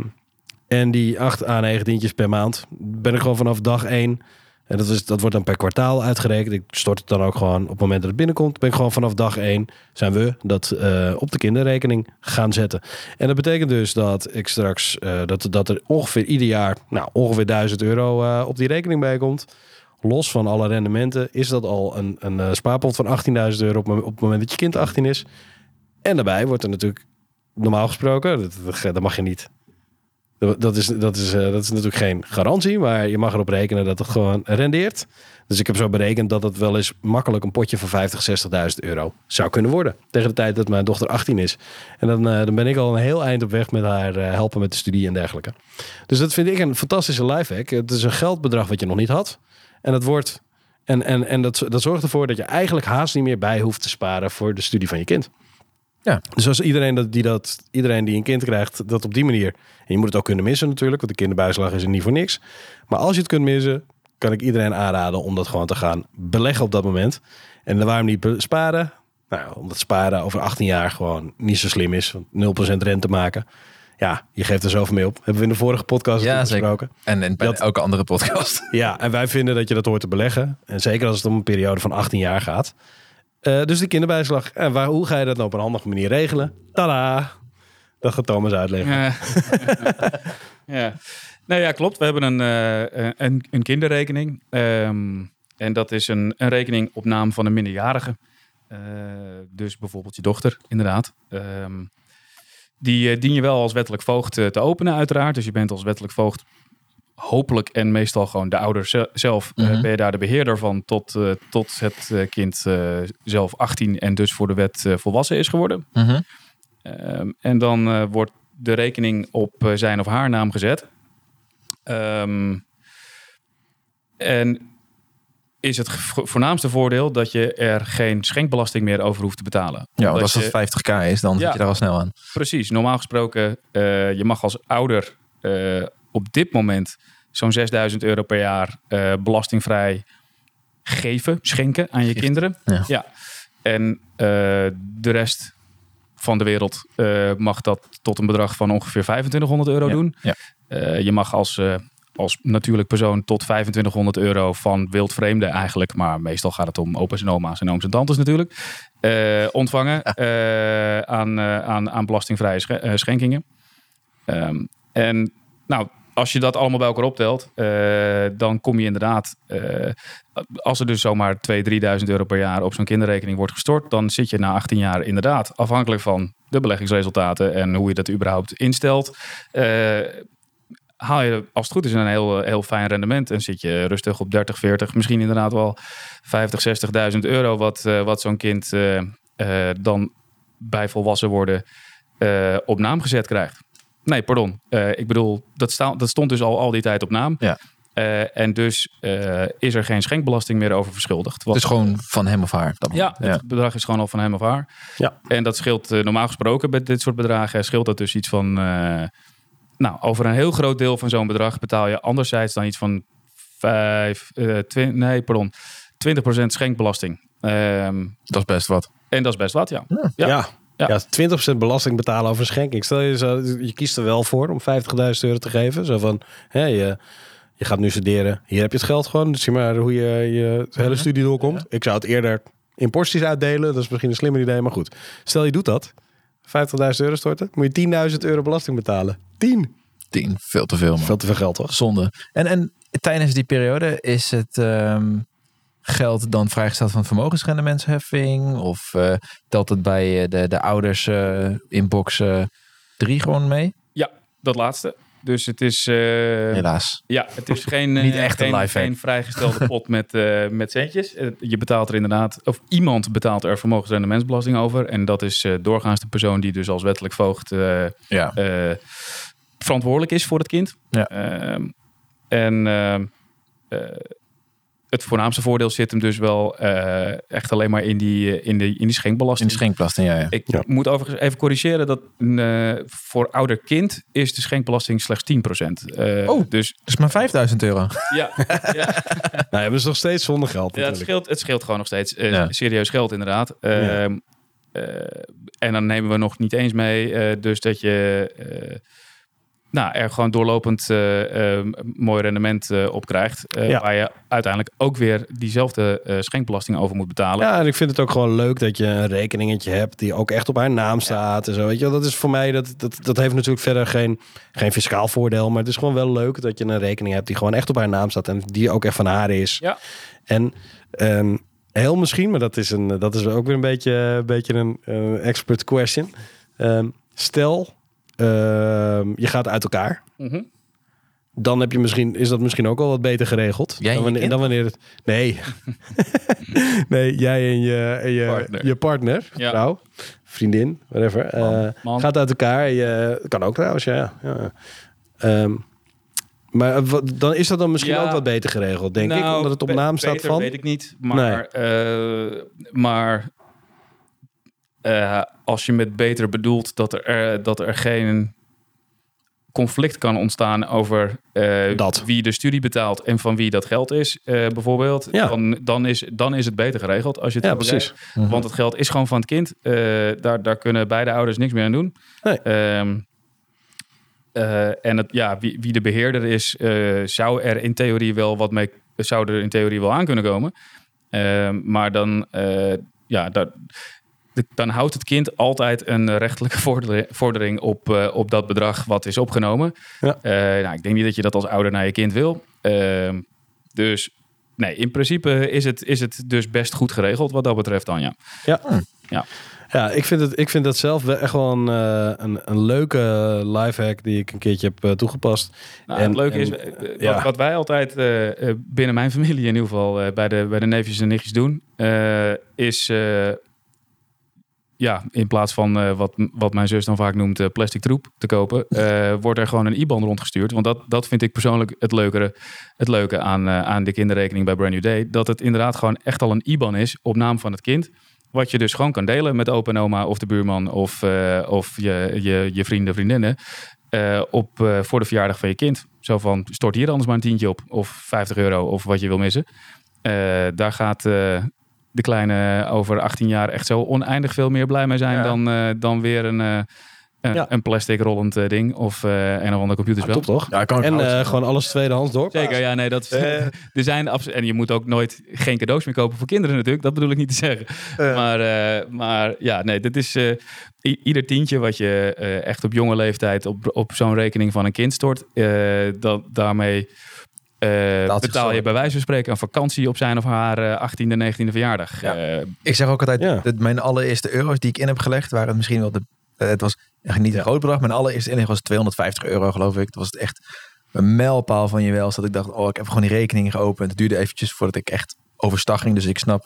C: en die acht à negen tientjes per maand ben ik gewoon vanaf dag één En dat, dat wordt dan per kwartaal uitgerekend. Ik stort het dan ook gewoon op het moment dat het binnenkomt. Ben ik gewoon vanaf dag één zijn we dat eh, op de kinderrekening gaan zetten. En dat betekent dus dat ik straks eh, dat, dat er ongeveer ieder jaar nou, ongeveer 1000 euro eh, op die rekening bij komt. Los van alle rendementen is dat al een, een spaarpot van 18.000 euro op, op het moment dat je kind 18 is. En daarbij wordt er natuurlijk normaal gesproken, dat, dat mag je niet. Dat is, dat, is, eh, dat is natuurlijk geen garantie, maar je mag erop rekenen dat het gewoon rendeert. Dus ik heb zo berekend dat het wel eens makkelijk een potje van 50, 60.000 euro zou kunnen worden. Tegen de tijd dat mijn dochter 18 is. En dan, eh, dan ben ik al een heel eind op weg met haar eh, helpen met de studie en dergelijke. Dus dat vind ik een fantastische lifehack. Het is een geldbedrag wat je nog niet had. En dat wordt. En, en, en dat, dat zorgt ervoor dat je eigenlijk haast niet meer bij hoeft te sparen voor de studie van je kind.
A: Ja.
C: Dus als iedereen, dat, die dat, iedereen die een kind krijgt, dat op die manier. En je moet het ook kunnen missen natuurlijk, want de kinderbijslag is er niet voor niks. Maar als je het kunt missen, kan ik iedereen aanraden om dat gewoon te gaan beleggen op dat moment. En waarom niet sparen? Nou, omdat sparen over 18 jaar gewoon niet zo slim is. Want 0% rente maken. Ja, je geeft er zoveel mee op. Hebben we in de vorige podcast
A: Ja,
C: besproken.
A: En, en bij
C: Dat-
A: elke andere podcast.
C: Ja, en wij vinden dat je dat hoort te beleggen. En zeker als het om een periode van 18 jaar gaat. Eh, dus de kinderbijslag. En waar, hoe ga je dat nou op een handige manier regelen? Tada! Dat gaat Thomas uitleggen.
B: Ja. ja. Nou ja, klopt. We hebben een, eh, een, een kinderrekening. Ehm, en dat is een, een rekening op naam van een minderjarige. Eh, dus bijvoorbeeld je dochter, inderdaad. Ehm, die dien je wel als wettelijk voogd te openen, uiteraard. Dus je bent als wettelijk voogd hopelijk en meestal gewoon de ouder ze- zelf. eh,
A: Mhm.
B: ben je daar de beheerder van tot, eh, tot het eh, kind zelf 18 en dus voor de wet volwassen is geworden.
A: Mhm.
B: Ehm, en dan wordt de rekening op zijn of haar naam gezet. Ehm, en is het vo- voornaamste voordeel dat je er geen schenkbelasting meer over hoeft te betalen.
A: Ja, want als dat
B: je-
A: 50k is, dan
B: Ja.
A: zit je daar al snel aan.
B: Precies, normaal gesproken, je mag als ouder op dit moment zo'n 6000 euro per jaar eh, belastingvrij geven, schenken aan je kinderen.
A: Ja.
B: En eh, de rest van de wereld eh, mag dat tot een bedrag van ongeveer 2500 euro
A: Ja,
B: doen.
A: ja.
B: Je mag als, als natuurlijk persoon tot 2500 euro van wildvreemden eigenlijk, maar meestal gaat het om opa's en oma's en ooms en tantes natuurlijk, ontvangen aan, aan, aan belastingvrije schen- schenkingen. Ehm, en nou, als je dat allemaal bij elkaar optelt, eh, dan kom je inderdaad, eh, als er dus zomaar 2.000, 3.000 euro per jaar op zo'n kinderrekening wordt gestort, dan zit je na 18 jaar inderdaad, afhankelijk van de beleggingsresultaten en hoe je dat überhaupt instelt, eh, haal je als het goed is een heel, heel fijn rendement en zit je rustig op 30, 40, misschien inderdaad wel 50, 60.000 euro wat, wat zo'n kind dan bij volwassen worden op naam gezet krijgt. Nee, pardon. Eh, ik bedoel, dat, sta, dat stond dus al al die tijd op naam.
A: Ja.
B: Eh, en dus eh, is er geen schenkbelasting meer over verschuldigd. Wat-
A: Het is gewoon van hem of haar. Dat
B: ja,
A: ja.
B: het bedrag is gewoon al van hem of haar.
C: Ja.
B: En dat scheelt normaal gesproken bij dit soort bedragen, scheelt dat dus iets van. eh, nou, over een heel groot deel van zo'n bedrag betaal je anderzijds dan iets van 5, eh, twin- nee, pardon, 20% schenkbelasting. Ehm,
A: Dat is best wat.
B: en dat is best wat, ja.
C: Ja.
B: Ja.
C: Ja.
B: Ja.
C: 20% belasting betalen over een schenking. Stel je, zo, je kiest er wel voor om 50.000 euro te geven. Zo van, hè, je, je gaat nu studeren. Hier heb je het geld gewoon. Dus zie maar hoe je je hele studie doorkomt. Ik zou het eerder in porties uitdelen. Dat is misschien een slimmer idee, maar goed. Stel je doet dat. 50.000 euro storten. Moet je 10.000 euro belasting betalen. 10.
A: 10, veel te veel man.
C: Veel te veel geld, toch?
A: Zonde. En, en tijdens die periode is het ehm, geld dan vrijgesteld van vermogensrendementsheffing? Of eh, telt het bij eh, de, de ouders eh inbox eh, 3 gewoon mee?
B: Ja, dat laatste. Dus het is,
A: Helaas.
B: ja, het is geen,
A: Niet echt een
B: geen,
A: lifehack.
B: geen vrijgestelde pot met, met centjes. Je betaalt er inderdaad, of iemand betaalt er vermogensrendementsbelasting over. En dat is doorgaans de persoon die dus als wettelijk voogd
A: Ja.
B: verantwoordelijk is voor het kind.
A: Ja.
B: Ehm, en eh, het voornaamste voordeel zit hem dus wel eh, echt alleen maar in die, eh, in, de, in die
A: In
B: schenkbelasting.
A: de schenkbelasting, ja. ja.
B: Ik
C: Ja.
B: moet overigens even corrigeren dat eh, voor ouder kind is de schenkbelasting slechts 10%. Eh
A: Oh.
B: Dus
A: Dus maar 5000 euro.
B: ja, ja,
C: Nou, hebben ze nog steeds zonder geld
B: ja, het,
C: natuurlijk.
B: scheelt, het scheelt gewoon nog steeds
A: Ja.
B: serieus geld inderdaad. Ehm, eh, en dan nemen we nog niet eens mee eh, dus dat je... nou, er gewoon doorlopend eh, eh, mooi rendement eh, op krijgt.
C: Ja.
B: Waar je uiteindelijk ook weer diezelfde schenkbelasting over moet betalen.
C: Ja, en ik vind het ook gewoon leuk dat je een rekeningetje hebt die ook echt op haar naam staat en zo. Weet je, wel. dat is voor mij, dat, dat, dat heeft natuurlijk verder geen, geen fiscaal voordeel, maar het is gewoon wel leuk dat je een rekening hebt die gewoon echt op haar naam staat en die ook echt van haar is.
B: Ja.
C: En ehm, heel misschien, maar dat is, een, dat is ook weer een beetje, een, beetje een expert question. Ehm, stel, je gaat uit elkaar.
B: Mhm.
C: Dan heb je misschien, is dat misschien ook al wat beter geregeld.
A: Jij en
C: dan,
A: je
C: wanneer,
A: kind?
C: dan wanneer het. Nee. nee, jij en je, en je
B: Partner.
C: je partner,
B: Ja.
C: vrouw, vriendin, whatever. eh,
B: man.
C: Gaat uit elkaar. Je, kan ook trouwens, ja. ja. Ehm, maar eh, wat- dan is dat dan misschien
B: Ja.
C: ook wat beter geregeld, denk ik.
B: Nou,
C: Omdat het op
B: be-
C: naam staat
B: beter
C: van.
B: weet ik niet. Maar, eh, maar eh, als je met beter bedoelt dat er, eh, dat er geen conflict kan ontstaan over eh, wie de studie betaalt en van wie dat geld is, bijvoorbeeld,
C: Ja.
B: dan, dan, is, dan is het beter geregeld als je het
C: Ja, precies.
B: Want het geld is gewoon van het kind. Daar, daar kunnen beide ouders niks meer aan doen.
C: Nee.
B: Ehm, eh, en het, ja, wie, wie de beheerder is, zou er in theorie wel wat mee, zou er in theorie wel aan kunnen komen. Ehm, maar dan, ja, dat, de- dan houdt het kind altijd een rechtelijke vordering, op, eh, op dat bedrag wat is opgenomen.
C: Ja.
B: Eh, nou, ik denk niet dat je dat als ouder naar je kind wil. Ehm, dus nee, in principe is het, is het dus best goed geregeld wat dat betreft dan, ja.
C: Ja.
B: Ja.
C: Ja, ik vind, het, ik vind dat zelf wel echt wel een, eh, een, een leuke lifehack die ik een keertje heb eh, toegepast.
B: Nou,
C: En-
B: het leuke
C: en,
B: is, eh, eh,
C: ja.
B: wat, wat wij altijd eh, eh, binnen mijn familie in ieder geval eh, bij, de, bij de neefjes en nichtjes doen, eh, is eh, ja, in plaats van eh, wat, wat mijn zus dan vaak noemt eh, plastic troep te kopen, eh, wordt er gewoon een IBAN rondgestuurd. Want dat, dat vind ik persoonlijk het, leukere, het leuke aan, aan de kinderrekening bij Brand New Day. Dat het inderdaad gewoon echt al een IBAN is op naam van het kind. Wat je dus gewoon kan delen met opa en oma of de buurman of, of je, je, je vrienden, vriendinnen. op, voor de verjaardag van je kind. Zo van, stort hier anders maar een tientje op. Of 50 euro of wat je wil missen. Daar gaat de kleine over 18 jaar echt zo oneindig veel meer blij mee zijn
A: Ja.
B: dan, eh, dan weer een, eh, een,
C: Ja.
B: een plastic rollend eh, ding of eh een of ander computerspel.
C: Top toch?
A: Ja, kan
C: En eh, gewoon alles tweedehands door.
B: Zeker, ja, nee, dat
C: Eh.
B: er zijn en je moet ook nooit geen cadeaus meer kopen voor kinderen natuurlijk. Dat bedoel ik niet te zeggen. Maar, eh, maar ja, nee, dit is eh, ieder tientje wat je eh, echt op jonge leeftijd op, op zo'n rekening van een kind stort, eh, dat daarmee eh,
A: Betaalt
B: betaal je bij wijze van spreken een vakantie op zijn of haar eh, 18e, 19e verjaardag.
A: Ja.
B: Eh,
A: Ik zeg ook altijd,
C: Ja.
A: dat mijn allereerste euro's die ik in heb gelegd, waren het misschien wel de... eh, Het was echt niet een groot bedrag. Mijn allereerste inleg was 250 euro, geloof ik. Dat was het echt een mijlpaal van je wel. Dat ik dacht, oh, ik heb gewoon die rekening geopend. Het duurde eventjes voordat ik echt overstag ging. Dus ik snap,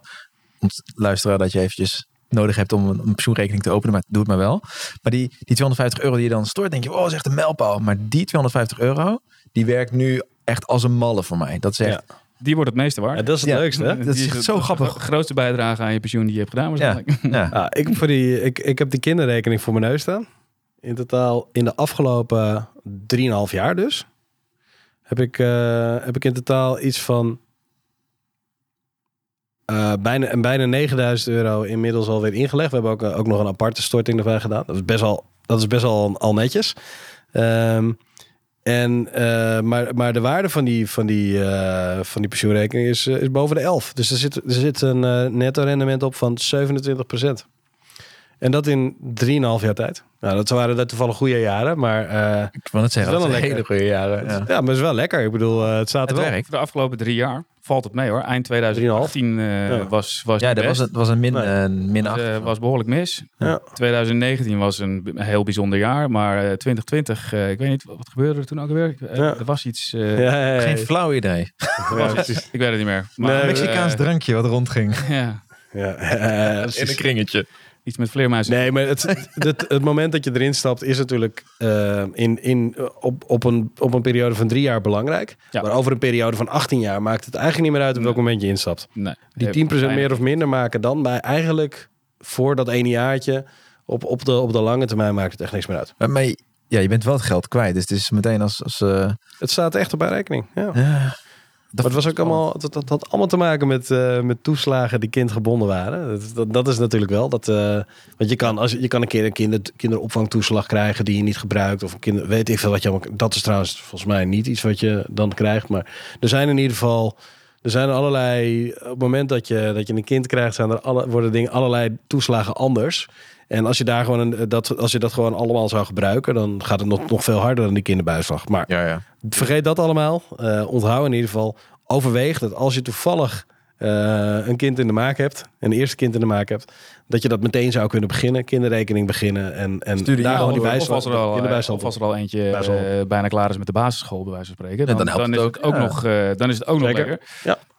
A: om te luisteren, dat je eventjes nodig hebt om een, een pensioenrekening te openen. Maar doe het maar wel. Maar die, die 250 euro die je dan stort, denk je, oh, dat is echt een mijlpaal. Maar die 250 euro, die werkt nu echt als een malle voor mij. Dat is echt...
B: die wordt het meeste waard.
C: Ja, dat is het
A: Ja.
C: leukste, hè?
A: Dat is zo
B: de
A: grappig.
B: grootste bijdrage aan je pensioen die je hebt gedaan waarschijnlijk.
A: Ja.
C: Ja, ik, voor die, ik, ik heb die kinderrekening voor mijn neus staan. In totaal in de afgelopen 3,5 jaar dus. Heb ik, eh, heb ik in totaal iets van eh, bijna, en bijna 9000 euro inmiddels alweer ingelegd. We hebben ook, eh, ook nog een aparte storting erbij gedaan. Dat is best wel, dat is best wel al netjes. Ehm, en, eh, maar, maar de waarde van die, van die, eh, van die pensioenrekening is, eh, is boven de 11. Dus er zit, er zit een eh, netto rendement op van 27% En dat in 3,5 jaar tijd. Nou, dat waren dat toevallig goede jaren, maar uh,
A: Ik wil het zeggen,
C: Het is wel
A: zijn
C: een
A: hele goede jaren. Ja.
C: ja, maar het is wel lekker. Ik bedoel, uh, het staat er
A: Het
C: wel.
A: werkt.
B: Voor de afgelopen drie jaar valt het mee hoor. Eind 2018 uh,
C: Ja.
B: was, was
A: Ja, dat was, het was een min,
C: Nee.
A: eh, min
B: was,
A: 8.
B: eh, was behoorlijk mis.
C: Ja.
B: 2019 was een heel bijzonder jaar, maar eh, 2020, eh, ik weet niet, wat gebeurde er toen ook alweer? Eh,
C: Ja.
B: Er was iets, eh,
C: Ja, ja, ja,
A: Geen flauw idee.
B: Ik weet het niet meer. Maar,
C: Nee,
B: eh,
A: Mexicaans drankje wat rondging.
B: ja,
C: Ja, ja, precies.
A: kringetje.
B: Iets met vleermuizen.
C: Nee, maar het, het, het moment dat je erin stapt is natuurlijk eh, in, in, op, op, een, op een periode van drie jaar belangrijk.
B: Ja.
C: Maar over een periode van 18 jaar maakt het eigenlijk niet meer uit op welk
B: Nee.
C: moment je instapt.
B: Nee.
C: Die
B: Eh,
C: 10%
B: weinig.
C: meer of minder maken dan bij eigenlijk voor dat ene jaartje op, op, de, op de lange termijn maakt het echt niks meer uit.
A: Maar, maar ja, je bent wel het geld kwijt. Dus het is meteen als... als eh,
C: Het staat echt op mijn rekening. Ja.
A: ja.
C: Maar het was ook allemaal, dat, dat had allemaal te maken met, eh, met toeslagen die kindgebonden waren. Dat, dat, dat is natuurlijk wel. Dat, eh, want je kan, als, je kan een keer een kinder, kinderopvangtoeslag krijgen die je niet gebruikt. Of een kinder, weet ik veel wat je allemaal. Dat is trouwens volgens mij niet iets wat je dan krijgt. Maar er zijn in ieder geval. Er zijn allerlei. Op het moment dat je, dat je een kind krijgt, zijn er alle, worden dingen, allerlei toeslagen anders. En als je daar gewoon een, dat, als je dat gewoon allemaal zou gebruiken, dan gaat het nog, nog veel harder dan die kinderbijslag. Maar
A: Ja, ja.
C: vergeet dat allemaal. Eh, onthoud in ieder geval. Overweeg dat als je toevallig eh, een kind in de maak hebt, een eerste kind in de maak hebt, dat je dat meteen zou kunnen beginnen, kinderrekening beginnen en, en
A: Studie
C: daar gewoon die
B: of
C: bijslag,
B: als er al,
C: kinderbijslag
B: of als er al eentje eh, bijna klaar is met de basisschool, bij wijze van spreken.
A: En
B: Dan,
A: dan helpt
B: is
A: het ook,
B: ook
A: ja.
B: nog, eh, dan is het ook nog lekker.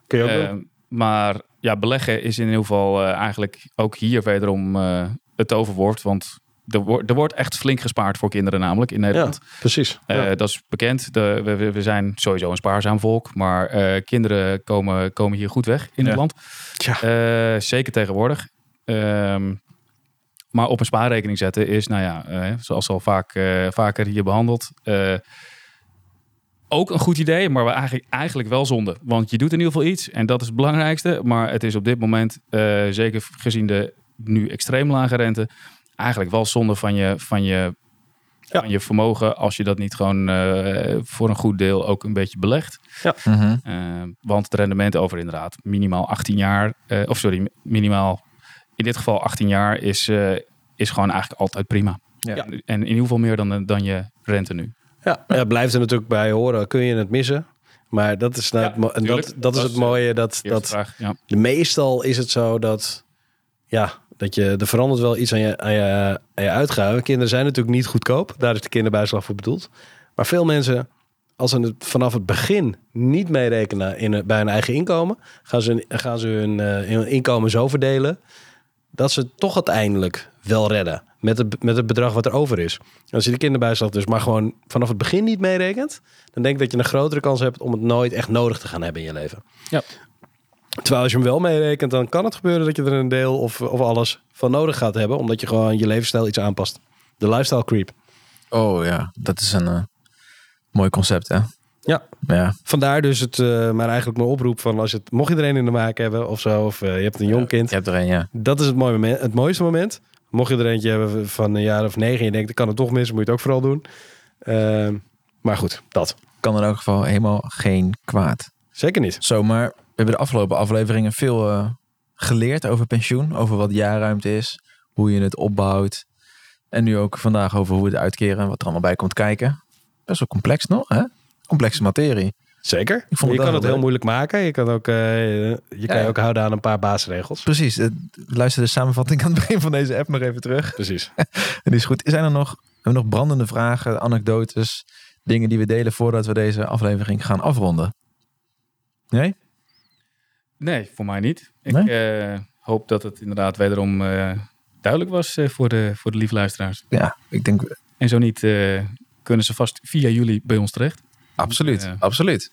C: kun je ook
B: Eh,
C: doen.
B: maar ja, beleggen is in ieder geval eh, eigenlijk ook hier wederom eh, het toverwoord. Want er, wordt er wordt echt flink gespaard voor kinderen namelijk in
C: Ja,
B: Nederland.
C: precies.
B: Eh,
C: Ja.
B: Dat is bekend. De, we, we- zijn sowieso een spaarzaam volk. Maar eh, kinderen komen, komen hier goed weg in
A: Ja.
B: het land. Eh, zeker tegenwoordig. Ehm, maar op een spaarrekening zetten is, nou ja, zoals al vaak, eh, vaker hier behandeld, eh, ook een goed idee, maar wel eigenlijk, eigenlijk wel zonde. Want je doet in ieder geval iets en dat is het belangrijkste. Maar het is op dit moment, eh, zeker gezien de nu extreem lage rente, eigenlijk wel zonde van je, van je,
C: Ja.
B: van je vermogen als je dat niet gewoon eh, voor een goed deel ook een beetje belegt.
A: Mhm.
B: Eh, want het rendement over inderdaad minimaal 18 jaar, eh, of sorry, minimaal in dit geval 18 jaar is, eh, is gewoon eigenlijk altijd prima.
A: Ja.
B: En in ieder geval meer dan, dan je rente nu.
C: Ja, ja, blijft er natuurlijk bij horen. Kun je het missen? Maar dat is, nou
B: Ja,
C: het dat, dat is het mooie. Dat, dat,
B: vraag, ja.
C: de meestal is het zo dat, ja, dat je, er verandert wel iets aan je, aan je, aan je uitgaven. Kinderen zijn natuurlijk niet goedkoop. Daar is de kinderbijslag voor bedoeld. Maar veel mensen, als ze het vanaf het begin niet meerekenen in, een- bij hun eigen inkomen, gaan ze, gaan ze hun, eh, hun inkomen zo verdelen dat ze toch uiteindelijk wel redden. Met het, met het bedrag wat er over is. Als je de kinderbijslag dus maar gewoon vanaf het begin niet meerekent, dan denk ik dat je een grotere kans hebt om het nooit echt nodig te gaan hebben in je leven.
B: Ja.
C: Terwijl als je hem wel meerekent, dan kan het gebeuren dat je er een deel of, of alles van nodig gaat hebben, omdat je gewoon je levensstijl iets aanpast. De lifestyle creep.
A: Oh ja, dat is een eh, mooi concept, hè?
C: Ja.
A: Ja,
C: Vandaar dus het, eh, maar eigenlijk mijn oproep van als je het, mocht je er een in de maak hebben of zo, of eh, je hebt een jong kind,
A: je hebt er een, ja.
C: dat is het, mooie moment, het mooiste moment. Mocht je er eentje hebben van een jaar of negen en je denkt, ik kan het toch missen, moet je het ook vooral doen. Ehm, maar goed, dat.
A: Kan in elk geval helemaal geen kwaad.
C: Zeker niet.
A: Zo, maar we hebben de afgelopen afleveringen veel eh, geleerd over pensioen. Over wat jaarruimte is, hoe je het opbouwt. En nu ook vandaag over hoe we het uitkeren en wat er allemaal bij komt kijken. Best wel complex nog, hè? Complexe materie.
C: Zeker.
A: Ik vond het
C: je kan het
A: leuk.
C: heel moeilijk maken. Je kan ook, eh, je kan je ook houden aan een paar basisregels.
A: Precies. eh, Luister de samenvatting aan het begin van deze app nog even terug.
C: Precies.
A: En die is goed. Zijn er nog, hebben we nog brandende vragen, anekdotes, dingen die we delen voordat we deze aflevering gaan afronden? Nee?
B: Nee, voor mij niet. Ik eh, hoop dat het inderdaad wederom eh, duidelijk was eh, voor, de, voor de lieve luisteraars.
A: Ja, ik denk
B: En zo niet, eh, kunnen ze vast via jullie bij ons terecht.
A: absoluut.
B: Ja.
A: Absoluut.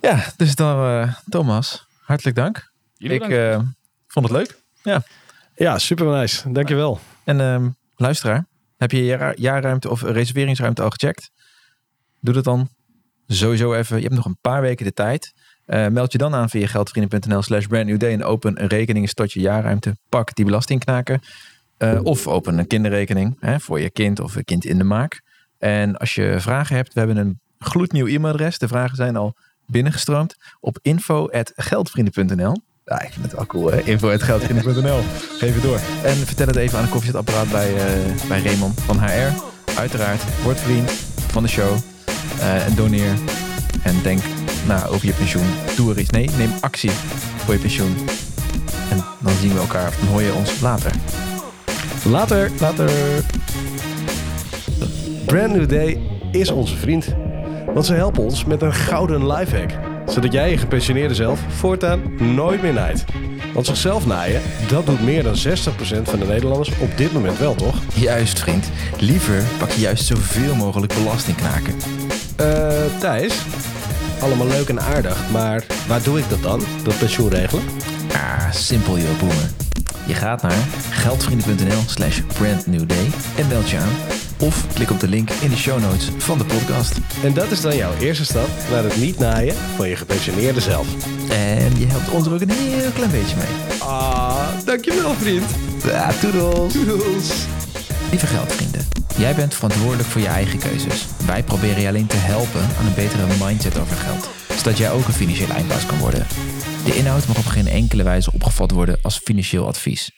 A: Ja, dus dan eh, Thomas, hartelijk dank.
B: Jullie
A: ik eh, vond het leuk.
C: Ja, super nice. Dankjewel.
A: En ehm, luisteraar, heb je je jaar- jaarruimte of reserveringsruimte al gecheckt? Doe dat dan sowieso even. Je hebt nog een paar weken de tijd. Eh, meld je dan aan via geldvrienden.nl slash brand new day en open een rekening, stort je jaarruimte, pak die belastingknaken. Eh, of open een kinderrekening hè, voor je kind of een kind in de maak. En als je vragen hebt, we hebben een gloednieuw e-mailadres. De vragen zijn al binnengestroomd op info.geldvrienden.nl. Ja, ik vind het wel cool? Info.geldvrienden.nl. Geef het door. En vertel het even aan een koffiezetapparaat bij, eh, bij Raymond van HR. Uiteraard, word vriend van de show. En doneer. En denk na over je pensioen. Doe er iets. Nee, neem actie voor je pensioen. En dan zien we elkaar. Of dan hoor je ons later.
C: Later. Later. Brand New Day is onze vriend. Want ze helpen ons met een gouden lifehack. Zodat jij je gepensioneerde zelf voortaan nooit meer naait. Want zichzelf naaien, dat doet meer dan 60% van de Nederlanders op dit moment wel, toch?
A: Juist, vriend. Liever pak je juist zoveel mogelijk belastingknaken.
C: Eh, Thijs, allemaal leuk en aardig, maar waar doe ik dat dan? Dat pensioen regelen?
A: Ah, simpel joh, boemer. Je gaat naar geldvrienden.nl slash brandnewday en meld je aan. Of klik op de link in de show notes van de podcast.
C: En dat is dan jouw eerste stap naar het niet naaien van je gepensioneerde zelf.
A: En je helpt ons er ook een heel klein beetje mee.
C: Ah, dankjewel vriend.
A: Ja, toedels.
C: Doedels.
A: Lieve geldvrienden, jij bent verantwoordelijk voor je eigen keuzes. Wij proberen je alleen te helpen aan een betere mindset over geld. Zodat jij ook een financieel eindbaas kan worden. De inhoud mag op geen enkele wijze opgevat worden als financieel advies.